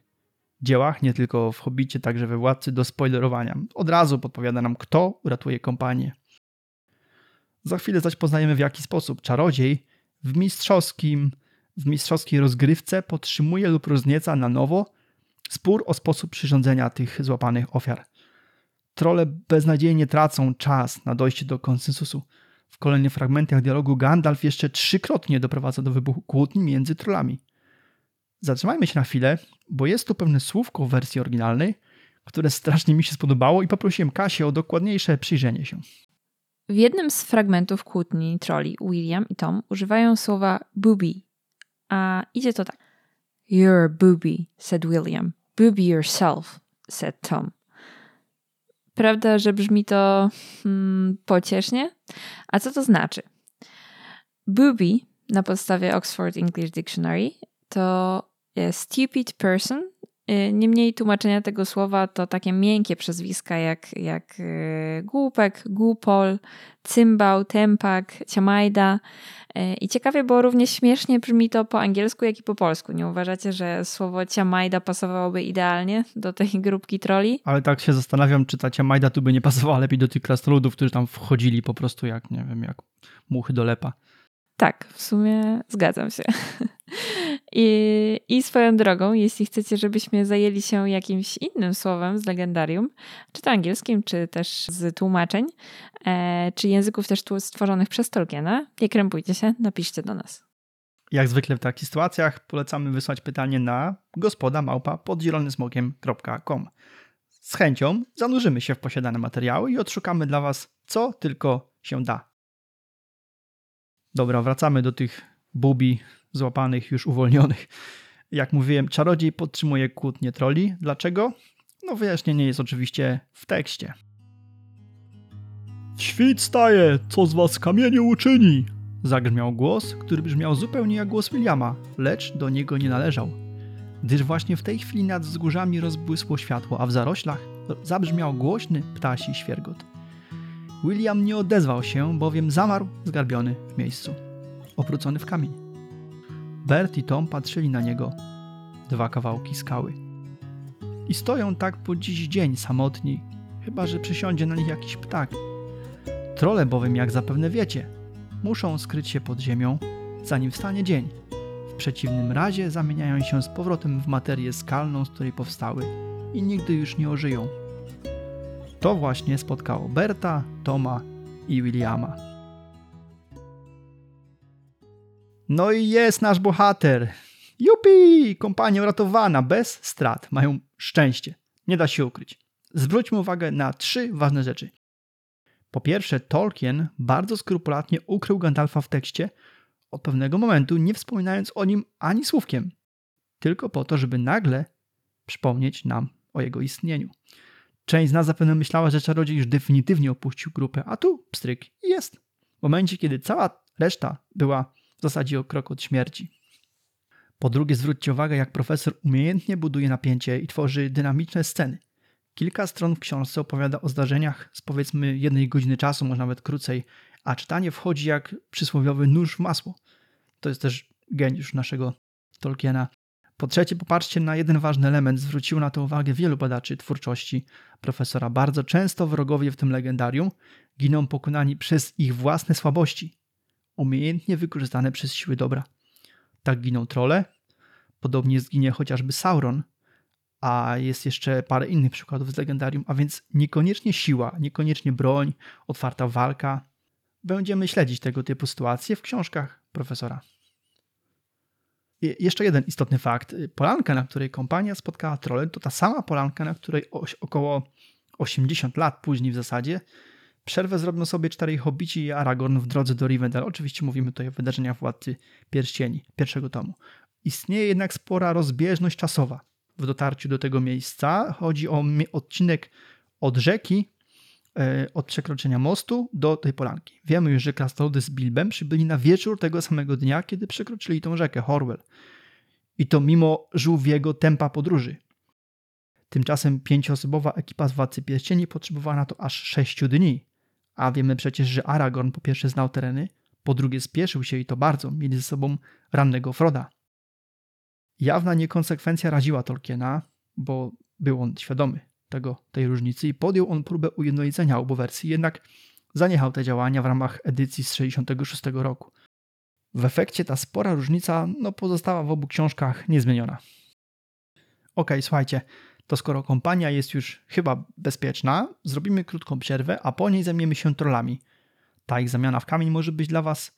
dziełach, nie tylko w Hobbicie, także we Władcy, do spoilerowania. Od razu podpowiada nam, kto uratuje kompanię. Za chwilę zaś poznajemy w jaki sposób czarodziej w mistrzowskim, w mistrzowskiej rozgrywce podtrzymuje lub roznieca na nowo spór o sposób przyrządzenia tych złapanych ofiar. Trole beznadziejnie tracą czas na dojście do konsensusu. W kolejnych fragmentach dialogu Gandalf jeszcze trzykrotnie doprowadza do wybuchu kłótni między trollami. Zatrzymajmy się na chwilę, bo jest tu pewne słówko w wersji oryginalnej, które strasznie mi się spodobało i poprosiłem Kasię o dokładniejsze przyjrzenie się. W jednym z fragmentów kłótni troli William i Tom używają słowa booby, a idzie to tak. You're a booby, said William. Booby yourself, said Tom. Prawda, że brzmi to hmm, pociesznie? A co to znaczy? Booby na podstawie Oxford English Dictionary to e, stupid person. E, Niemniej tłumaczenia tego słowa to takie miękkie przezwiska jak, jak e, głupek, głupol, cymbał, tempak, ciamajda. E, I ciekawie, bo równie śmiesznie brzmi to po angielsku, jak i po polsku. Nie uważacie, że słowo ciamajda pasowałoby idealnie do tej grupki troli? Ale tak się zastanawiam, czy ta Ciamajda tu by nie pasowała lepiej do tych krasnoludów, którzy tam wchodzili po prostu jak, nie wiem, jak muchy do lepa. Tak, w sumie zgadzam się. I, I swoją drogą, jeśli chcecie, żebyśmy zajęli się jakimś innym słowem z legendarium, czy to angielskim, czy też z tłumaczeń, e, czy języków też stworzonych przez Tolkiena, nie krępujcie się, napiszcie do nas. Jak zwykle w takich sytuacjach polecamy wysłać pytanie na gospoda małpa podzielonym.com. Z chęcią zanurzymy się w posiadane materiały i odszukamy dla Was co tylko się da. Dobra, wracamy do tych bubi złapanych, już uwolnionych. Jak mówiłem, czarodziej podtrzymuje kłótnie troli. Dlaczego? No wyjaśnienie jest oczywiście w tekście. Świt staje, co z was kamieniu uczyni? Zagrzmiał głos, który brzmiał zupełnie jak głos Williama, lecz do niego nie należał. Gdyż właśnie w tej chwili nad wzgórzami rozbłysło światło, a w zaroślach zabrzmiał głośny ptasi świergot. William nie odezwał się, bowiem zamarł zgarbiony w miejscu, obrócony w kamień. Bert i Tom patrzyli na niego, dwa kawałki skały. I stoją tak po dziś dzień samotni, chyba że przysiądzie na nich jakiś ptak. Trole bowiem, jak zapewne wiecie, muszą skryć się pod ziemią, zanim wstanie dzień. W przeciwnym razie zamieniają się z powrotem w materię skalną, z której powstały i nigdy już nie ożyją. to właśnie spotkało Berta, Toma i Williama. No i jest nasz bohater. Jupi! Kompania uratowana, bez strat. Mają szczęście. Nie da się ukryć. Zwróćmy uwagę na trzy ważne rzeczy. Po pierwsze, Tolkien bardzo skrupulatnie ukrył Gandalfa w tekście od pewnego momentu, nie wspominając o nim ani słówkiem. Tylko po to, żeby nagle przypomnieć nam o jego istnieniu. Część z nas zapewne myślała, że czarodziej już definitywnie opuścił grupę, a tu pstryk jest. W momencie, kiedy cała reszta była zasadzie o krok od śmierci. Po drugie, zwróćcie uwagę, jak profesor umiejętnie buduje napięcie i tworzy dynamiczne sceny. Kilka stron w książce opowiada o zdarzeniach z powiedzmy jednej godziny czasu, może nawet krócej, a czytanie wchodzi jak przysłowiowy nóż w masło. To jest też geniusz naszego Tolkiena. Po trzecie, popatrzcie na jeden ważny element. Zwróciło na to uwagę wielu badaczy twórczości profesora. Bardzo często wrogowie w tym legendarium giną pokonani przez ich własne słabości, umiejętnie wykorzystane przez siły dobra. Tak giną trole, podobnie zginie chociażby Sauron, a jest jeszcze parę innych przykładów z legendarium, a więc niekoniecznie siła, niekoniecznie broń, otwarta walka. Będziemy śledzić tego typu sytuacje w książkach profesora. I jeszcze jeden istotny fakt. Polanka, na której kompania spotkała trole, to ta sama polanka, na której około 80 lat później w zasadzie przerwę zrobią sobie czterej hobici i Aragorn w drodze do Rivendell. Oczywiście mówimy tutaj o wydarzeniach Władcy Pierścieni, pierwszego tomu. Istnieje jednak spora rozbieżność czasowa w dotarciu do tego miejsca. Chodzi o odcinek od rzeki, e, od przekroczenia mostu do tej polanki. Wiemy już, że krasnoludy z Bilbem przybyli na wieczór tego samego dnia, kiedy przekroczyli tą rzekę, Horwell. I to mimo żółwiego tempa podróży. Tymczasem pięcioosobowa ekipa z Władcy Pierścieni potrzebowała na to aż sześciu dni. A wiemy przecież, że Aragorn po pierwsze znał tereny, po drugie spieszył się i to bardzo, mieli ze sobą rannego Froda. Jawna niekonsekwencja raziła Tolkiena, bo był on świadomy tego, tej różnicy i podjął on próbę ujednolicenia obu wersji, jednak zaniechał te działania w ramach edycji z 66 roku. W efekcie ta spora różnica no, pozostała w obu książkach niezmieniona. Ok, słuchajcie, to skoro kompania jest już chyba bezpieczna, zrobimy krótką przerwę, a po niej zajmiemy się trollami. Ta ich zamiana w kamień może być dla Was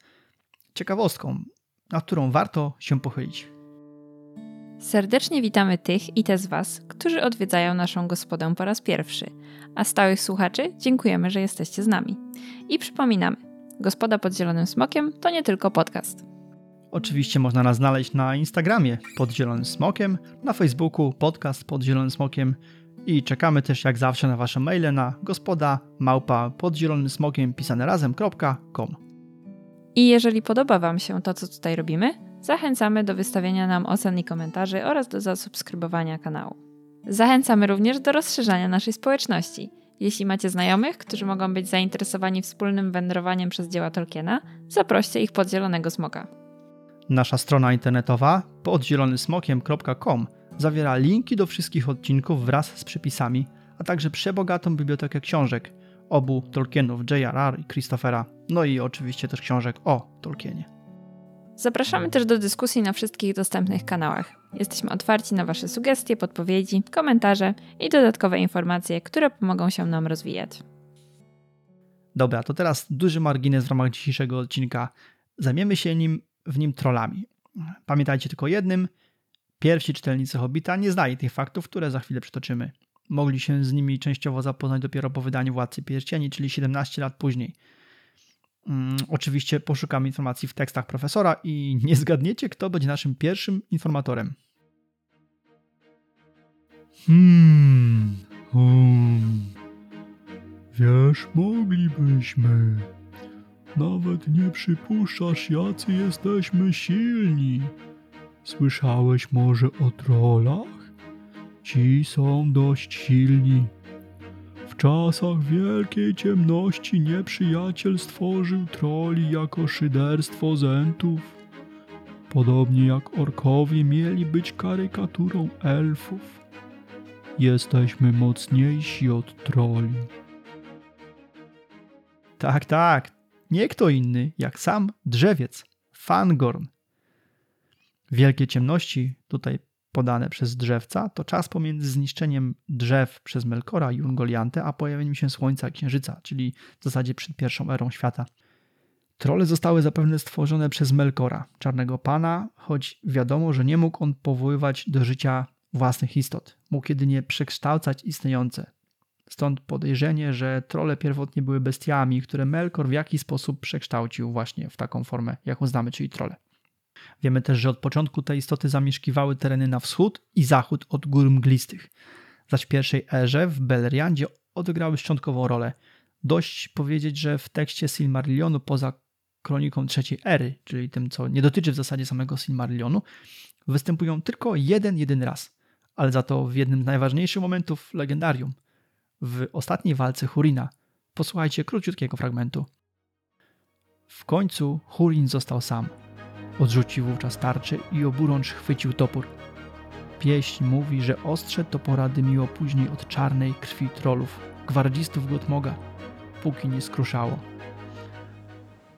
ciekawostką, na którą warto się pochylić. Serdecznie witamy tych i te z Was, którzy odwiedzają naszą gospodę po raz pierwszy, a stałych słuchaczy dziękujemy, że jesteście z nami. I przypominamy, Gospoda pod Zielonym Smokiem to nie tylko podcast. Oczywiście można nas znaleźć na Instagramie pod Zielonym Smokiem, na Facebooku podcast pod Zielonym Smokiem i czekamy też jak zawsze na Wasze maile na gospoda małpa pod zielonym smokiem pisane razem.com. I jeżeli podoba Wam się to, co tutaj robimy, zachęcamy do wystawienia nam ocen i komentarzy oraz do zasubskrybowania kanału. Zachęcamy również do rozszerzania naszej społeczności. Jeśli macie znajomych, którzy mogą być zainteresowani wspólnym wędrowaniem przez dzieła Tolkiena, zaproście ich pod Zielonego Smoka. Nasza strona internetowa podzielonysmokiem.com zawiera linki do wszystkich odcinków wraz z przepisami, a także przebogatą bibliotekę książek obu Tolkienów, J.R.R. i Christophera, no i oczywiście też książek o Tolkienie. Zapraszamy też do dyskusji na wszystkich dostępnych kanałach. Jesteśmy otwarci na Wasze sugestie, podpowiedzi, komentarze i dodatkowe informacje, które pomogą się nam rozwijać. Dobra, to teraz duży margines w ramach dzisiejszego odcinka. Zajmiemy się nim w nim trollami. Pamiętajcie tylko jednym: pierwsi czytelnicy Hobbita nie znali tych faktów, które za chwilę przytoczymy. Mogli się z nimi częściowo zapoznać dopiero po wydaniu Władcy Pierścieni, czyli 17 lat później. Mm, oczywiście poszukam informacji w tekstach profesora i nie zgadniecie, kto będzie naszym pierwszym informatorem. Hmm, hmm. Wiesz, moglibyśmy. Nawet nie przypuszczasz, jacy jesteśmy silni. Słyszałeś może o trollach? Ci są dość silni w czasach wielkiej ciemności nieprzyjaciel stworzył troli jako szyderstwo zentów. Podobnie jak orkowie mieli być karykaturą elfów. Jesteśmy mocniejsi od troli. Tak, tak. Nie kto inny, jak sam drzewiec, Fangorn. Wielkie ciemności, tutaj podane przez drzewca, to czas pomiędzy zniszczeniem drzew przez Melkora i Ungoliantę, a pojawieniem się Słońca i Księżyca, czyli w zasadzie przed pierwszą erą świata. Trole zostały zapewne stworzone przez Melkora, czarnego pana, choć wiadomo, że nie mógł on powoływać do życia własnych istot. Mógł jedynie przekształcać istniejące. Stąd podejrzenie, że trole pierwotnie były bestiami, które Melkor w jakiś sposób przekształcił właśnie w taką formę, jaką znamy, czyli trole. Wiemy też, że od początku te istoty zamieszkiwały tereny na wschód i zachód od gór mglistych. Zaś w pierwszej erze w Beleriandzie odegrały szczątkową rolę. Dość powiedzieć, że w tekście Silmarillionu poza kroniką trzeciej ery, czyli tym, co nie dotyczy w zasadzie samego Silmarillionu, występują tylko jeden, jeden raz, ale za to w jednym z najważniejszych momentów legendarium, w ostatniej walce Hurina. Posłuchajcie króciutkiego fragmentu. W końcu Hurin został sam. Odrzucił wówczas tarczę i oburącz chwycił topór. Pieśń mówi, że ostrze topora dymiło później od czarnej krwi trolów, gwardzistów Gotmoga, póki nie skruszało.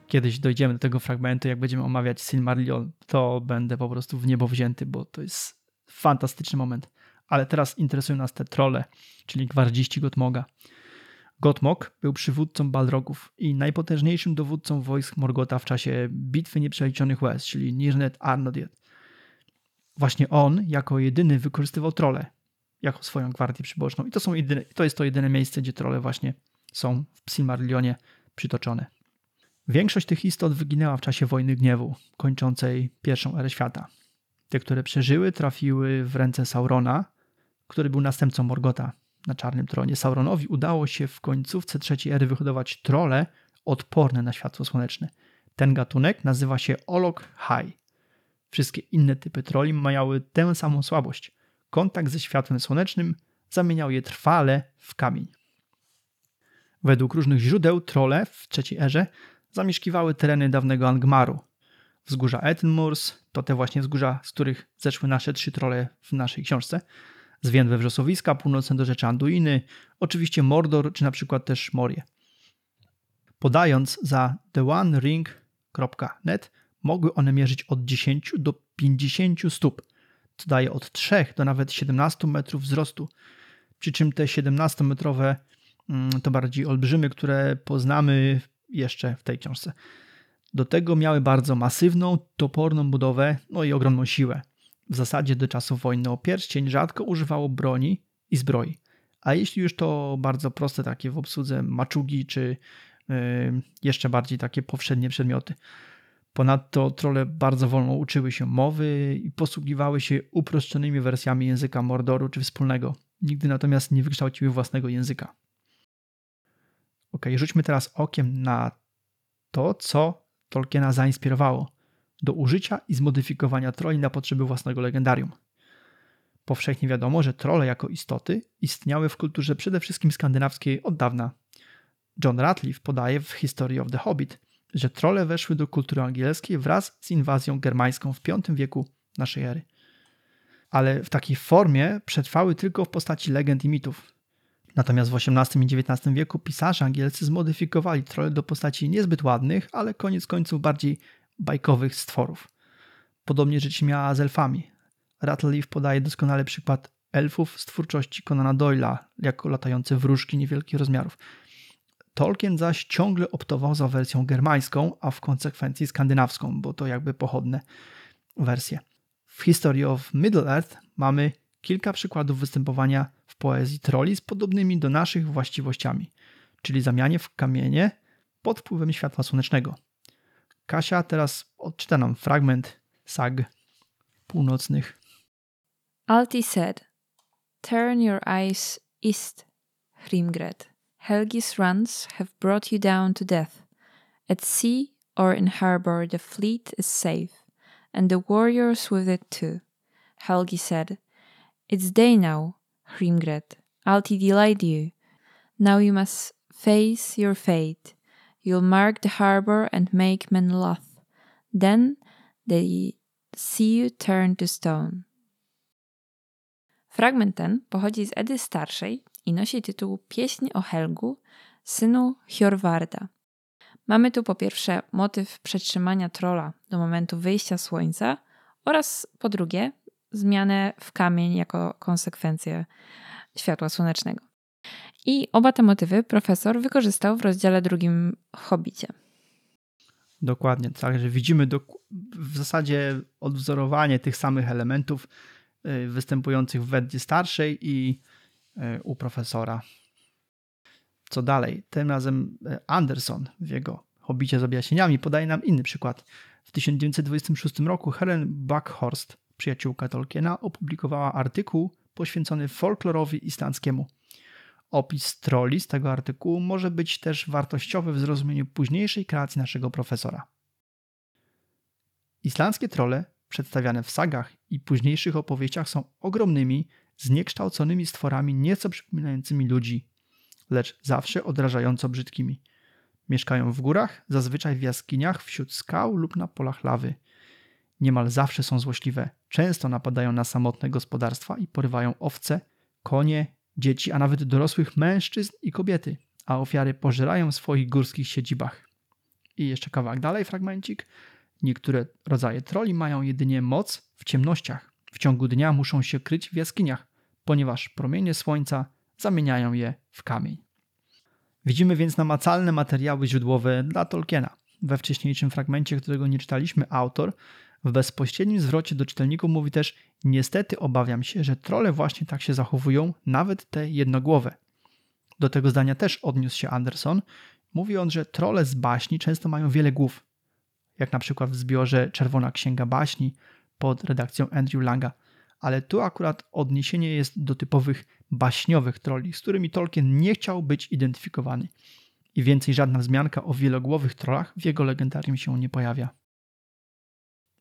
Kiedyś dojdziemy do tego fragmentu, jak będziemy omawiać Silmarillion, to będę po prostu w niebo wzięty, bo to jest fantastyczny moment. Ale teraz interesują nas te trole, czyli gwardziści Gotmoga. Gotmog był przywódcą Balrogów i najpotężniejszym dowódcą wojsk Morgota w czasie Bitwy Nieprzeliczonych Łez, czyli Nirnet Arnodiet. Właśnie on jako jedyny wykorzystywał trole jako swoją gwardię przyboczną i to, są jedyne, to jest to jedyne miejsce, gdzie trole właśnie są w Silmarillionie przytoczone. Większość tych istot wyginęła w czasie Wojny Gniewu, kończącej pierwszą erę świata. Te, które przeżyły, trafiły w ręce Saurona, który był następcą Morgota na czarnym tronie. Sauronowi udało się w końcówce trzeciej ery wyhodować trole odporne na światło słoneczne. Ten gatunek nazywa się Olok. Wszystkie inne typy troli miały tę samą słabość. Kontakt ze światłem słonecznym zamieniał je trwale w kamień. Według różnych źródeł trole w trzeciej erze zamieszkiwały tereny dawnego Angmaru. Wzgórza Ettenmoors to te właśnie wzgórza, z których zeszły nasze trzy trole w naszej książce. Zwiędłe wrzosowiska północne do rzeczy Anduiny, oczywiście Mordor czy na przykład też Morie. Podając za theonering.net mogły one mierzyć od 10 do 50 stóp, co daje od 3 do nawet 17 metrów wzrostu. Przy czym te 17-metrowe mm, to bardziej olbrzymy, które poznamy jeszcze w tej książce. Do tego miały bardzo masywną, toporną budowę, no i ogromną siłę. W zasadzie do czasów wojny o pierścień rzadko używało broni i zbroi. A jeśli już to bardzo proste takie w obsłudze maczugi, czy yy, jeszcze bardziej takie powszednie przedmioty. Ponadto trole bardzo wolno uczyły się mowy i posługiwały się uproszczonymi wersjami języka Mordoru czy wspólnego. Nigdy natomiast nie wykształciły własnego języka. Ok, rzućmy teraz okiem na to, co Tolkiena zainspirowało do użycia i zmodyfikowania troli na potrzeby własnego legendarium. Powszechnie wiadomo, że trole jako istoty istniały w kulturze przede wszystkim skandynawskiej od dawna. John Ratliff podaje w History of the Hobbit, że trole weszły do kultury angielskiej wraz z inwazją germańską w V wieku naszej ery. Ale w takiej formie przetrwały tylko w postaci legend i mitów. Natomiast w XVIII i XIX wieku pisarze angielscy zmodyfikowali trole do postaci niezbyt ładnych, ale koniec końców bardziej bajkowych stworów. Podobnie rzecz miała z elfami. Rattleleaf podaje doskonale przykład elfów z twórczości Conana Doyle'a jako latające wróżki niewielkich rozmiarów. Tolkien zaś ciągle optował za wersją germańską, a w konsekwencji skandynawską, bo to jakby pochodne wersje. W History of Middle-earth mamy kilka przykładów występowania w poezji troli z podobnymi do naszych właściwościami, czyli zamianie w kamienie pod wpływem światła słonecznego. Kasia teraz odczyta nam fragment sag północnych. Alti said, Turn your eyes east, Hrimgred. Helgi's runs have brought you down to death. At sea or in harbor the fleet is safe, and the warriors with it too. Helgi said, It's day now, Hrimgred. Alti delight you. Now you must face your fate. You'll mark the harbor and make men loth. Then they see you turn to stone. Fragment ten pochodzi z Edy Starszej i nosi tytuł Pieśń o Helgu, synu Hjorwarda. Mamy tu po pierwsze motyw przetrzymania trola do momentu wyjścia słońca oraz po drugie zmianę w kamień jako konsekwencję światła słonecznego. I oba te motywy profesor wykorzystał w rozdziale drugim Hobbicie. Dokładnie, także widzimy do, w zasadzie odwzorowanie tych samych elementów y, występujących w Weddzie starszej i y, u profesora. Co dalej? Tym razem y, Anderson w jego Hobbicie z objaśnieniami podaje nam inny przykład. W 1926 roku Helen Buckhorst, przyjaciółka Tolkiena, opublikowała artykuł poświęcony folklorowi islandzkiemu. Opis troli z tego artykułu może być też wartościowy w zrozumieniu późniejszej kreacji naszego profesora. Islandzkie trole, przedstawiane w sagach i późniejszych opowieściach, są ogromnymi, zniekształconymi stworami nieco przypominającymi ludzi, lecz zawsze odrażająco brzydkimi. Mieszkają w górach, zazwyczaj w jaskiniach, wśród skał lub na polach lawy. Niemal zawsze są złośliwe, często napadają na samotne gospodarstwa i porywają owce, konie, dzieci, a nawet dorosłych mężczyzn i kobiety, a ofiary pożerają w swoich górskich siedzibach. I jeszcze kawałek dalej, fragmencik. Niektóre rodzaje troli mają jedynie moc w ciemnościach. W ciągu dnia muszą się kryć w jaskiniach, ponieważ promienie słońca zamieniają je w kamień. Widzimy więc namacalne materiały źródłowe dla Tolkiena. We wcześniejszym fragmencie, którego nie czytaliśmy, autor w bezpośrednim zwrocie do czytelników mówi też: Niestety obawiam się, że trole właśnie tak się zachowują, nawet te jednogłowe. Do tego zdania też odniósł się Anderson. Mówi on, że trole z baśni często mają wiele głów, jak na przykład w zbiorze Czerwona Księga Baśni pod redakcją Andrew Langa. Ale tu akurat odniesienie jest do typowych baśniowych troli, z którymi Tolkien nie chciał być identyfikowany. I więcej żadna wzmianka o wielogłowych trollach w jego legendarium się nie pojawia.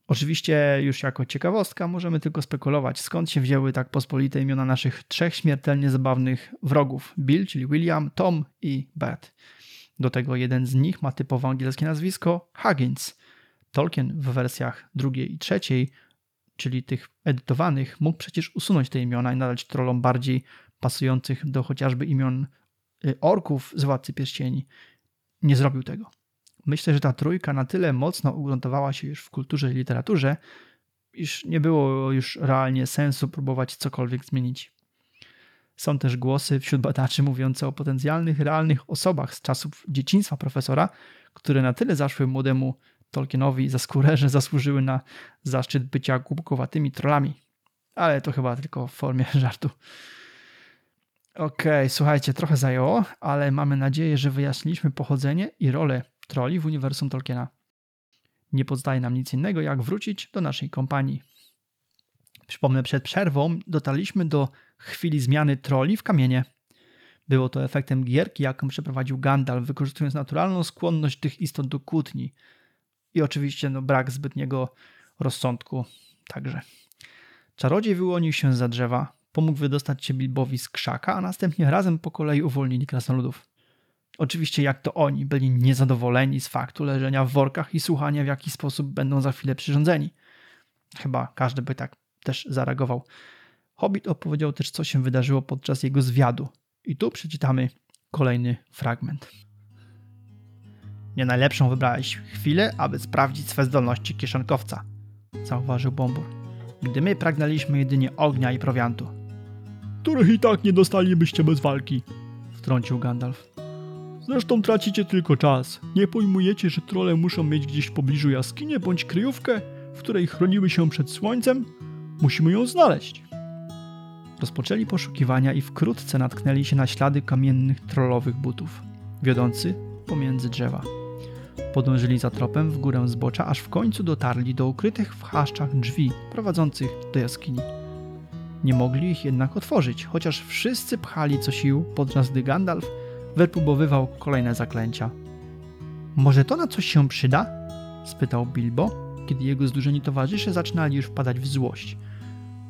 Oczywiście, już jako ciekawostka, możemy tylko spekulować, skąd się wzięły tak pospolite imiona naszych trzech śmiertelnie zabawnych wrogów: Bill, czyli William, Tom i Bert. Do tego jeden z nich ma typowo angielskie nazwisko Huggins. Tolkien w wersjach drugiej i trzeciej, czyli tych edytowanych, mógł przecież usunąć te imiona i nadać trollom bardziej pasujących do chociażby imion y, orków z Władcy Pierścieni. Nie zrobił tego. Myślę, że ta trójka na tyle mocno ugruntowała się już w kulturze i literaturze, iż nie było już realnie sensu próbować cokolwiek zmienić. Są też głosy wśród badaczy mówiące o potencjalnych, realnych osobach z czasów dzieciństwa profesora, które na tyle zaszły młodemu Tolkienowi za skórę, że zasłużyły na zaszczyt bycia głupkowatymi trollami. Ale to chyba tylko w formie żartu. Okej, okay, słuchajcie, trochę zajęło, ale mamy nadzieję, że wyjaśniliśmy pochodzenie i rolę troli w uniwersum Tolkiena. Nie pozostaje nam nic innego, jak wrócić do naszej kompanii. Przypomnę, przed przerwą dotarliśmy do chwili zmiany troli w kamienie. Było to efektem gierki, jaką przeprowadził Gandalf, wykorzystując naturalną skłonność tych istot do kłótni. I oczywiście no, brak zbytniego rozsądku także. Czarodziej wyłonił się za drzewa, pomógł wydostać się Bilbowi z krzaka, a następnie razem po kolei uwolnili krasnoludów. Oczywiście jak to oni byli niezadowoleni z faktu leżenia w workach i słuchania w jaki sposób będą za chwilę przyrządzeni. Chyba każdy by tak też zareagował. Hobbit opowiedział też, co się wydarzyło podczas jego zwiadu. I tu przeczytamy kolejny fragment. Nie najlepszą wybrałeś chwilę, aby sprawdzić swe zdolności kieszonkowca, zauważył Bombur. Gdy my pragnęliśmy jedynie ognia i prowiantu. Których i tak nie dostalibyście bez walki, wtrącił Gandalf. Zresztą tracicie tylko czas. Nie pojmujecie, że trole muszą mieć gdzieś w pobliżu jaskinię bądź kryjówkę, w której chroniły się przed słońcem? Musimy ją znaleźć. Rozpoczęli poszukiwania i wkrótce natknęli się na ślady kamiennych trollowych butów, wiodący pomiędzy drzewa. Podążyli za tropem w górę zbocza, aż w końcu dotarli do ukrytych w chaszczach drzwi prowadzących do jaskini. Nie mogli ich jednak otworzyć, chociaż wszyscy pchali co sił, podczas gdy Gandalf wypróbowywał kolejne zaklęcia. Może to na coś się przyda? spytał Bilbo, kiedy jego zdużeni towarzysze zaczynali już wpadać w złość.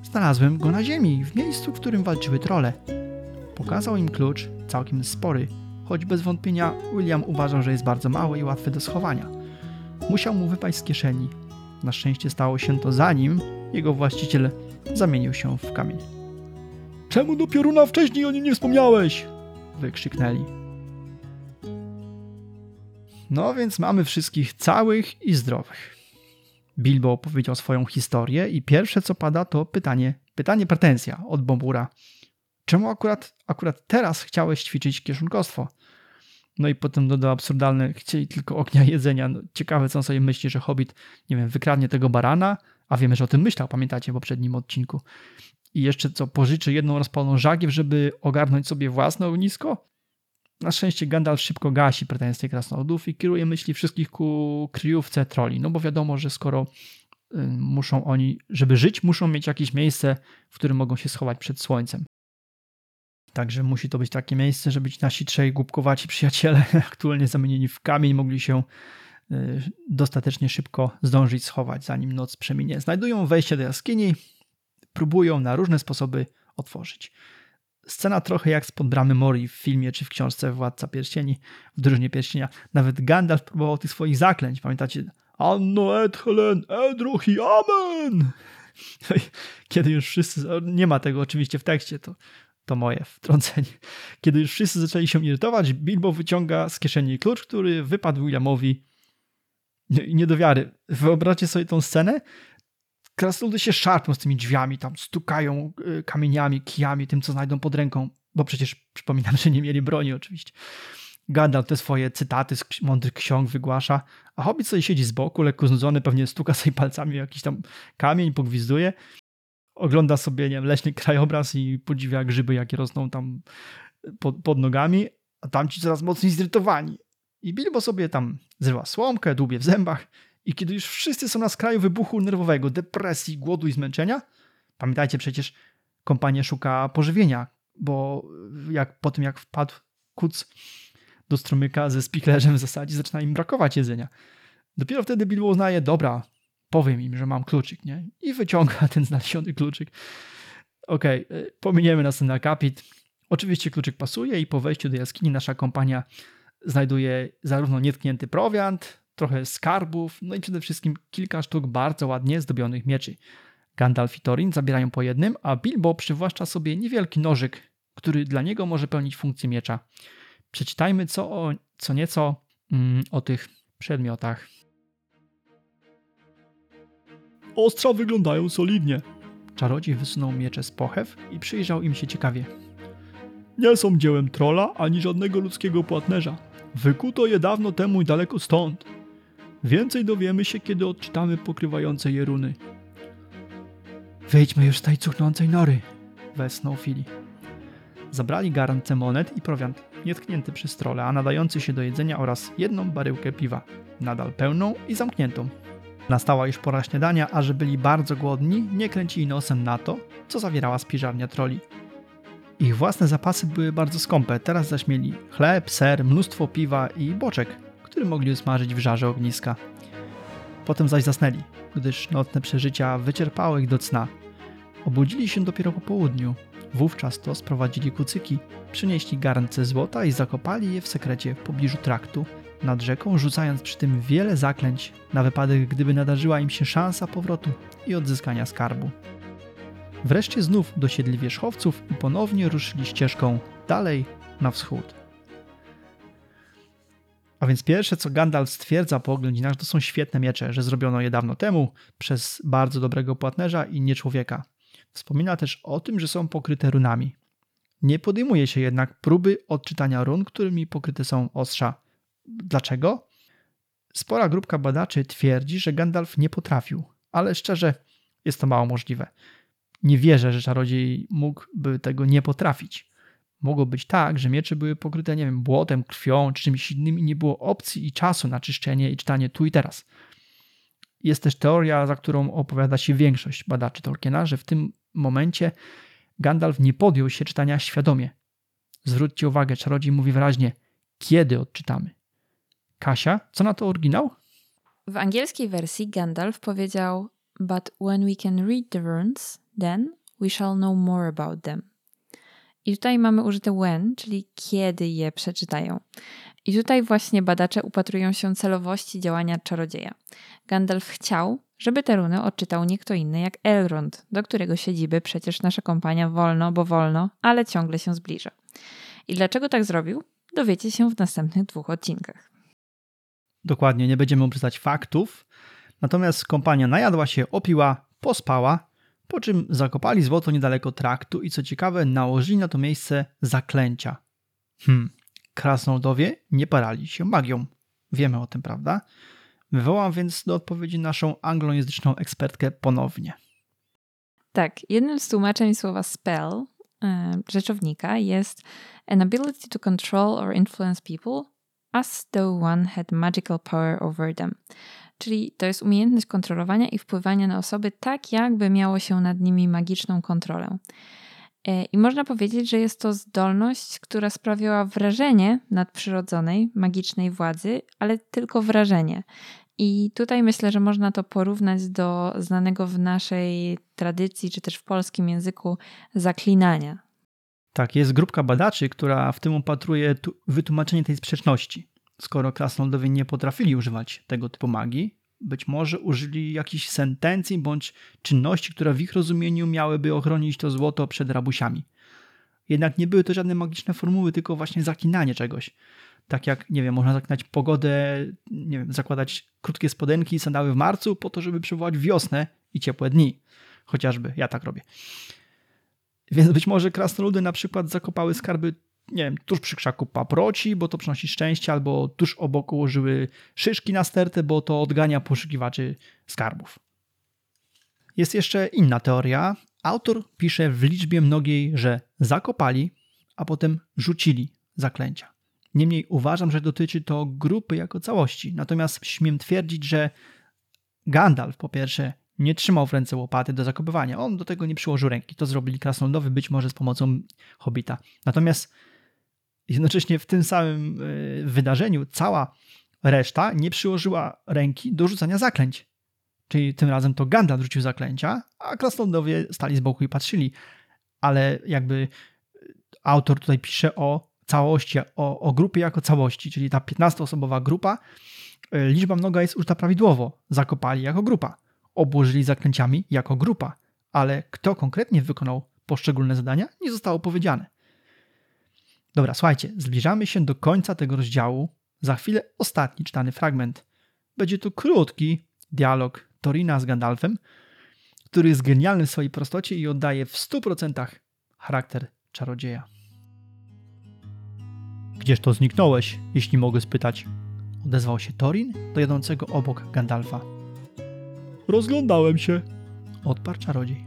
Znalazłem go na ziemi, w miejscu, w którym walczyły trole. Pokazał im klucz, całkiem spory, choć bez wątpienia William uważał, że jest bardzo mały i łatwy do schowania. Musiał mu wypaść z kieszeni. Na szczęście stało się to zanim jego właściciel zamienił się w kamień. Czemu do pioruna wcześniej o nim nie wspomniałeś? Wykrzyknęli. No więc mamy wszystkich całych i zdrowych. Bilbo opowiedział swoją historię i pierwsze co pada to pytanie, pytanie pretensja od Bombura. Czemu akurat, akurat teraz chciałeś ćwiczyć kieszonkostwo? No i potem dodał absurdalne, chcieli tylko ognia jedzenia. No, ciekawe, co on sobie myśli, że Hobbit, nie wiem, wykradnie tego barana, a wiemy, że o tym myślał, pamiętacie, w poprzednim odcinku. I jeszcze co, pożyczy jedną rozpaloną żagiew, żeby ogarnąć sobie własne ognisko? Na szczęście Gandalf szybko gasi pretensje krasnoludów i kieruje myśli wszystkich ku kryjówce troli. No bo wiadomo, że skoro y, muszą oni, żeby żyć, muszą mieć jakieś miejsce, w którym mogą się schować przed słońcem. Także musi to być takie miejsce, żeby ci nasi trzej głupkowaci przyjaciele, aktualnie zamienieni w kamień, mogli się y, dostatecznie szybko zdążyć schować, zanim noc przeminie. Znajdują wejście do jaskini, próbują na różne sposoby otworzyć. Scena trochę jak spod bramy Mori w filmie czy w książce Władca Pierścieni, w Drużynie Pierścienia. Nawet Gandalf próbował tych swoich zaklęć. Pamiętacie? Anno et Helen, edruch amen! Kiedy już wszyscy, nie ma tego oczywiście w tekście, to, to moje wtrącenie. Kiedy już wszyscy zaczęli się irytować, Bilbo wyciąga z kieszeni klucz, który wypadł Williamowi nie do wiary. Wyobraźcie sobie tą scenę? Krasnoludy się szarpią z tymi drzwiami, tam stukają y, kamieniami, kijami, tym co znajdą pod ręką, bo przecież przypominam, że nie mieli broni oczywiście. Gandalf te swoje cytaty z mądrych ksiąg wygłasza, a Hobbit sobie siedzi z boku, lekko znudzony, pewnie stuka sobie palcami jakiś tam kamień, pogwizduje, ogląda sobie, nie wiem, leśny krajobraz i podziwia grzyby, jakie rosną tam pod, pod nogami, a tamci coraz mocniej zirytowani. I Bilbo sobie tam zrywa słomkę, dłubie w zębach i kiedy już wszyscy są na skraju wybuchu nerwowego, depresji, głodu i zmęczenia, pamiętajcie przecież, kompania szuka pożywienia, bo jak po tym jak wpadł kuc do strumyka ze spiklerzem w zasadzie zaczyna im brakować jedzenia. Dopiero wtedy Bilbo uznaje, dobra, powiem im, że mam kluczyk, nie? I wyciąga ten znaleziony kluczyk. Okej, okay, pominiemy następny akapit. Oczywiście kluczyk pasuje i po wejściu do jaskini nasza kompania znajduje zarówno nietknięty prowiant, trochę skarbów, no i przede wszystkim kilka sztuk bardzo ładnie zdobionych mieczy. Gandalf i Thorin zabierają po jednym, a Bilbo przywłaszcza sobie niewielki nożyk, który dla niego może pełnić funkcję miecza. Przeczytajmy co, o, co nieco mm, o tych przedmiotach. Ostrza wyglądają solidnie. Czarodziej wysunął miecze z pochew i przyjrzał im się ciekawie. Nie są dziełem trola ani żadnego ludzkiego płatnerza. Wykuto je dawno temu i daleko stąd. Więcej dowiemy się, kiedy odczytamy pokrywające je runy. Wyjdźmy już z tej cuchnącej nory, wesnął Fili. Zabrali garance monet i prowiant, nietknięty przez trole, a nadający się do jedzenia oraz jedną baryłkę piwa, nadal pełną i zamkniętą. Nastała już pora śniadania, a że byli bardzo głodni, nie kręcili nosem na to, co zawierała spiżarnia troli. Ich własne zapasy były bardzo skąpe, teraz zaś mieli chleb, ser, mnóstwo piwa i boczek – który mogli usmażyć w żarze ogniska. Potem zaś zasnęli, gdyż nocne przeżycia wyczerpały ich do cna. Obudzili się dopiero po południu. Wówczas to sprowadzili kucyki, przynieśli garnce złota i zakopali je w sekrecie w pobliżu traktu, nad rzeką, rzucając przy tym wiele zaklęć na wypadek, gdyby nadarzyła im się szansa powrotu i odzyskania skarbu. Wreszcie znów dosiedli wierzchowców i ponownie ruszyli ścieżką dalej na wschód. A więc pierwsze, co Gandalf stwierdza po oględzinach, to są świetne miecze, że zrobiono je dawno temu przez bardzo dobrego płatnerza i nie człowieka. Wspomina też o tym, że są pokryte runami. Nie podejmuje się jednak próby odczytania run, którymi pokryte są ostrza. Dlaczego? Spora grupka badaczy twierdzi, że Gandalf nie potrafił, ale szczerze jest to mało możliwe. Nie wierzę, że czarodziej mógłby tego nie potrafić. Mogło być tak, że miecze były pokryte, nie wiem, błotem, krwią czy czymś innym i nie było opcji i czasu na czyszczenie i czytanie tu i teraz. Jest też teoria, za którą opowiada się większość badaczy Tolkiena, że w tym momencie Gandalf nie podjął się czytania świadomie. Zwróćcie uwagę, czarodziej mówi wyraźnie, kiedy odczytamy. Kasia, co na to oryginał? W angielskiej wersji Gandalf powiedział But when we can read the runes, then we shall know more about them. I tutaj mamy użyte when, czyli kiedy je przeczytają. I tutaj właśnie badacze upatrują się celowości działania czarodzieja. Gandalf chciał, żeby te runy odczytał nie kto inny jak Elrond, do którego siedziby przecież nasza kompania wolno, bo wolno, ale ciągle się zbliża. I dlaczego tak zrobił? Dowiecie się w następnych dwóch odcinkach. Dokładnie, nie będziemy obrzucać faktów, Natomiast kompania najadła się, opiła, pospała, po czym zakopali złoto niedaleko traktu i co ciekawe, nałożyli na to miejsce zaklęcia. Hmm, krasnoludowie nie parali się magią. Wiemy o tym, prawda? Wywołam więc do odpowiedzi naszą anglojęzyczną ekspertkę ponownie. Tak, jednym z tłumaczeń słowa spell, e, rzeczownika, jest an ability to control or influence people as though one had magical power over them. Czyli to jest umiejętność kontrolowania i wpływania na osoby tak, jakby miało się nad nimi magiczną kontrolę. E, I można powiedzieć, że jest to zdolność, która sprawiała wrażenie nadprzyrodzonej, magicznej władzy, ale tylko wrażenie. I tutaj myślę, że można to porównać do znanego w naszej tradycji, czy też w polskim języku zaklinania. Tak, jest grupka badaczy, która w tym upatruje wytłumaczenie tej sprzeczności. Skoro krasnoludowie nie potrafili używać tego typu magii, być może użyli jakichś sentencji bądź czynności, które w ich rozumieniu miałyby ochronić to złoto przed rabusiami. Jednak nie były to żadne magiczne formuły, tylko właśnie zaklinanie czegoś. Tak jak, nie wiem, można zaklinać pogodę, nie wiem, zakładać krótkie spodenki i sandały w marcu po to, żeby przywołać wiosnę i ciepłe dni. Chociażby, ja tak robię. Więc być może krasnoludy na przykład zakopały skarby nie wiem, tuż przy krzaku paproci, bo to przynosi szczęście, albo tuż obok ułożyły szyszki na stertę, bo to odgania poszukiwaczy skarbów. Jest jeszcze inna teoria. Autor pisze w liczbie mnogiej, że zakopali, a potem rzucili zaklęcia. Niemniej uważam, że dotyczy to grupy jako całości. Natomiast śmiem twierdzić, że Gandalf po pierwsze nie trzymał w ręce łopaty do zakopywania. On do tego nie przyłożył ręki. To zrobili krasnoludowie być może z pomocą hobita. Natomiast jednocześnie w tym samym e, wydarzeniu cała reszta nie przyłożyła ręki do rzucania zaklęć. Czyli tym razem to Gandalf rzucił zaklęcia, a krasnoludowie stali z boku i patrzyli. Ale jakby autor tutaj pisze o całości, o, o grupie jako całości, czyli ta 15-osobowa grupa, e, liczba mnoga jest użyta prawidłowo. Zakopali jako grupa, obłożyli zaklęciami jako grupa, ale kto konkretnie wykonał poszczególne zadania, nie zostało powiedziane. Dobra, słuchajcie, zbliżamy się do końca tego rozdziału. Za chwilę ostatni czytany fragment. Będzie to krótki dialog Torina z Gandalfem, który jest genialny w swojej prostocie i oddaje w 100% charakter czarodzieja. Gdzież to zniknąłeś, jeśli mogę spytać? Odezwał się Torin do jadącego obok Gandalfa. Rozglądałem się, odparł czarodziej.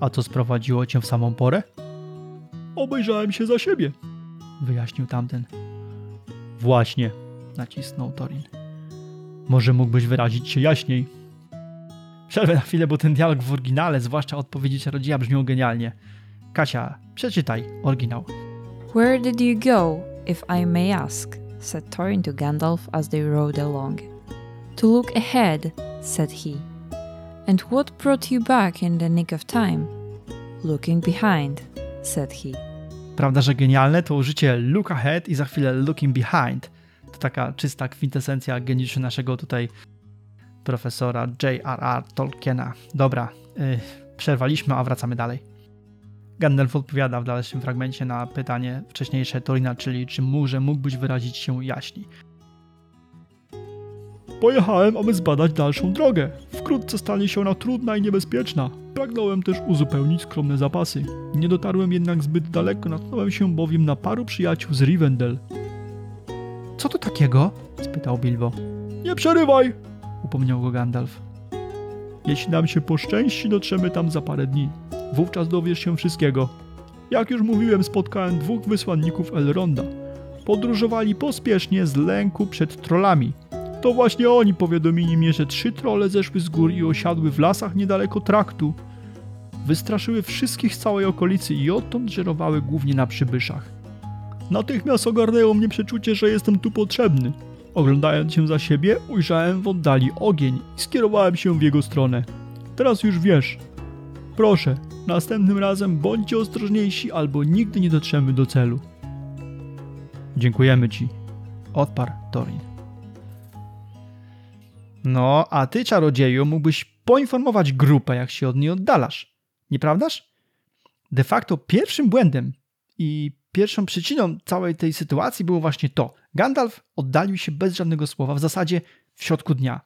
A co sprowadziło cię w samą porę? Obejrzałem się za siebie, wyjaśnił tamten. Właśnie, nacisnął Torin. Może mógłbyś wyrazić się jaśniej? Przerwę na chwilę, bo ten dialog w oryginale, zwłaszcza odpowiedzi czarodzieja, brzmią genialnie. Kasia, przeczytaj oryginał. Where did you go, if I may ask? said Thorin to Gandalf as they rode along. To look ahead, said he. And what brought you back in the nick of time? Looking behind, said he. Prawda, że genialne to użycie look ahead i za chwilę looking behind. To taka czysta kwintesencja geniuszu naszego tutaj profesora J.R.R. Tolkiena. Dobra, yy, przerwaliśmy, a wracamy dalej. Gandalf odpowiada w dalszym fragmencie na pytanie wcześniejsze Torina, czyli czy może mógłbyś wyrazić się jaśniej. Pojechałem, aby zbadać dalszą drogę. Wkrótce stanie się ona trudna i niebezpieczna. Pragnąłem też uzupełnić skromne zapasy. Nie dotarłem jednak zbyt daleko, natknąłem się bowiem na paru przyjaciół z Rivendell. Co to takiego? spytał Bilbo. Nie przerywaj! upomniał go Gandalf. Jeśli nam się poszczęści, dotrzemy tam za parę dni. Wówczas dowiesz się wszystkiego. Jak już mówiłem, spotkałem dwóch wysłanników Elronda. Podróżowali pospiesznie z lęku przed trollami – to właśnie oni powiadomili mnie, że trzy trole zeszły z gór i osiadły w lasach niedaleko traktu. Wystraszyły wszystkich z całej okolicy i odtąd żerowały głównie na przybyszach. Natychmiast ogarnęło mnie przeczucie, że jestem tu potrzebny. Oglądając się za siebie, ujrzałem w oddali ogień i skierowałem się w jego stronę. Teraz już wiesz. Proszę, następnym razem bądźcie ostrożniejsi albo nigdy nie dotrzemy do celu. Dziękujemy ci, odparł Torin. No, a ty, czarodzieju, mógłbyś poinformować grupę, jak się od niej oddalasz. Nieprawdaż? De facto pierwszym błędem i pierwszą przyczyną całej tej sytuacji było właśnie to. Gandalf oddalił się bez żadnego słowa, w zasadzie w środku dnia.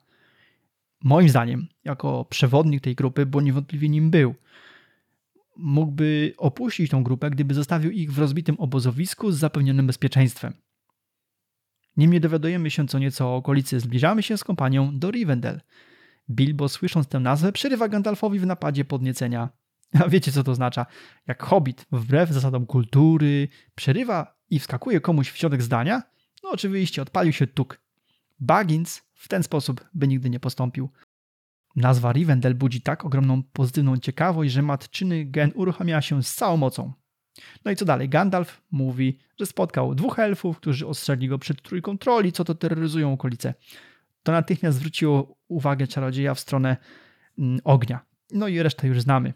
moim zdaniem, jako przewodnik tej grupy, bo niewątpliwie nim był, mógłby opuścić tą grupę, gdyby zostawił ich w rozbitym obozowisku z zapewnionym bezpieczeństwem. Niemniej dowiadujemy się co nieco o okolicy. Zbliżamy się z kompanią do Rivendell. Bilbo, słysząc tę nazwę, przerywa Gandalfowi w napadzie podniecenia. A wiecie, co to oznacza? Jak hobbit, wbrew zasadom kultury, przerywa i wskakuje komuś w środek zdania? No oczywiście, odpalił się tuk. Baggins w ten sposób by nigdy nie postąpił. Nazwa Rivendell budzi tak ogromną pozytywną ciekawość, że matczyny gen uruchamia się z całą mocą. No i co dalej? Gandalf mówi, że spotkał dwóch elfów, którzy ostrzegli go przed trójką troli, co to terroryzują okolice. To natychmiast zwróciło uwagę czarodzieja w stronę mm, ognia. No i resztę już znamy.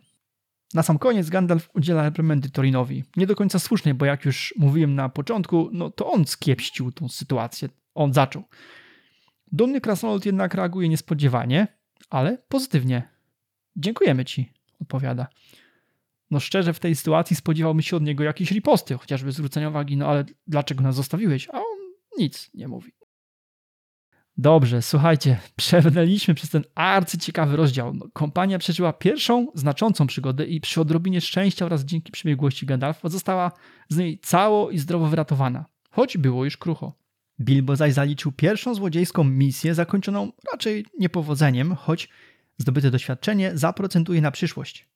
Na sam koniec Gandalf udziela reprymendy Torinowi. Nie do końca słusznej, bo jak już mówiłem na początku, no to on skiepścił tą sytuację. On zaczął. Dumny krasnolud jednak reaguje niespodziewanie, ale pozytywnie. Dziękujemy ci, odpowiada. No szczerze, w tej sytuacji spodziewałbym się od niego jakiejś riposty, chociażby zwrócenia uwagi, no ale dlaczego nas zostawiłeś? A on nic nie mówi. Dobrze, słuchajcie, przebrnęliśmy przez ten arcyciekawy rozdział. No, kompania przeżyła pierwszą znaczącą przygodę i przy odrobinie szczęścia oraz dzięki przebiegłości Gandalfa została z niej cało i zdrowo wyratowana, choć było już krucho. Bilbo zaś zaliczył pierwszą złodziejską misję zakończoną raczej niepowodzeniem, choć zdobyte doświadczenie zaprocentuje na przyszłość.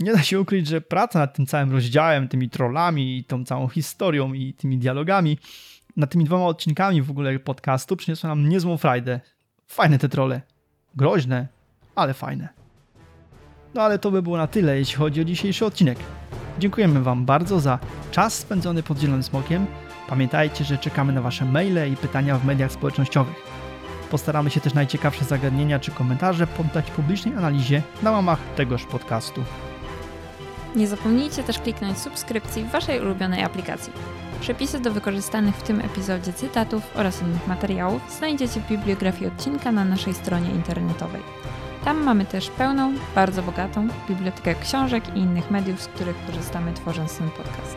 Nie da się ukryć, że praca nad tym całym rozdziałem, tymi trollami, tą całą historią i tymi dialogami, nad tymi dwoma odcinkami w ogóle podcastu przyniosła nam niezłą frajdę. Fajne te trolle. Groźne, ale fajne. No ale to by było na tyle, jeśli chodzi o dzisiejszy odcinek. Dziękujemy Wam bardzo za czas spędzony pod Zielonym Smokiem. Pamiętajcie, że czekamy na Wasze maile i pytania w mediach społecznościowych. Postaramy się też najciekawsze zagadnienia czy komentarze poddać publicznej analizie na łamach tegoż podcastu. Nie zapomnijcie też kliknąć subskrypcji w Waszej ulubionej aplikacji. Przepisy do wykorzystanych w tym epizodzie cytatów oraz innych materiałów znajdziecie w bibliografii odcinka na naszej stronie internetowej. Tam mamy też pełną, bardzo bogatą bibliotekę książek i innych mediów, z których korzystamy tworząc ten podcast.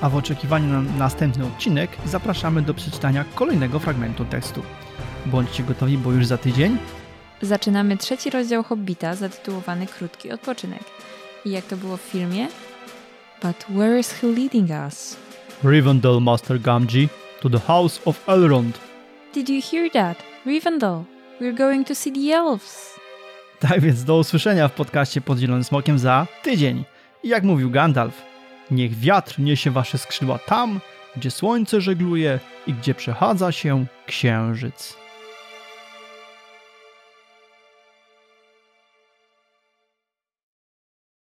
A w oczekiwaniu na następny odcinek zapraszamy do przeczytania kolejnego fragmentu tekstu. Bądźcie gotowi, bo już za tydzień Zaczynamy trzeci rozdział Hobbita zatytułowany Krótki odpoczynek. I jak to było w filmie? But where is he leading us? Rivendell Master Gamgee to the House of Elrond. Did you hear that? Rivendell, we're going to see the elves. Tak więc do usłyszenia w podcaście pod Zielonym Smokiem za tydzień. I jak mówił Gandalf, niech wiatr niesie wasze skrzydła tam, gdzie słońce żegluje i gdzie przechadza się księżyc.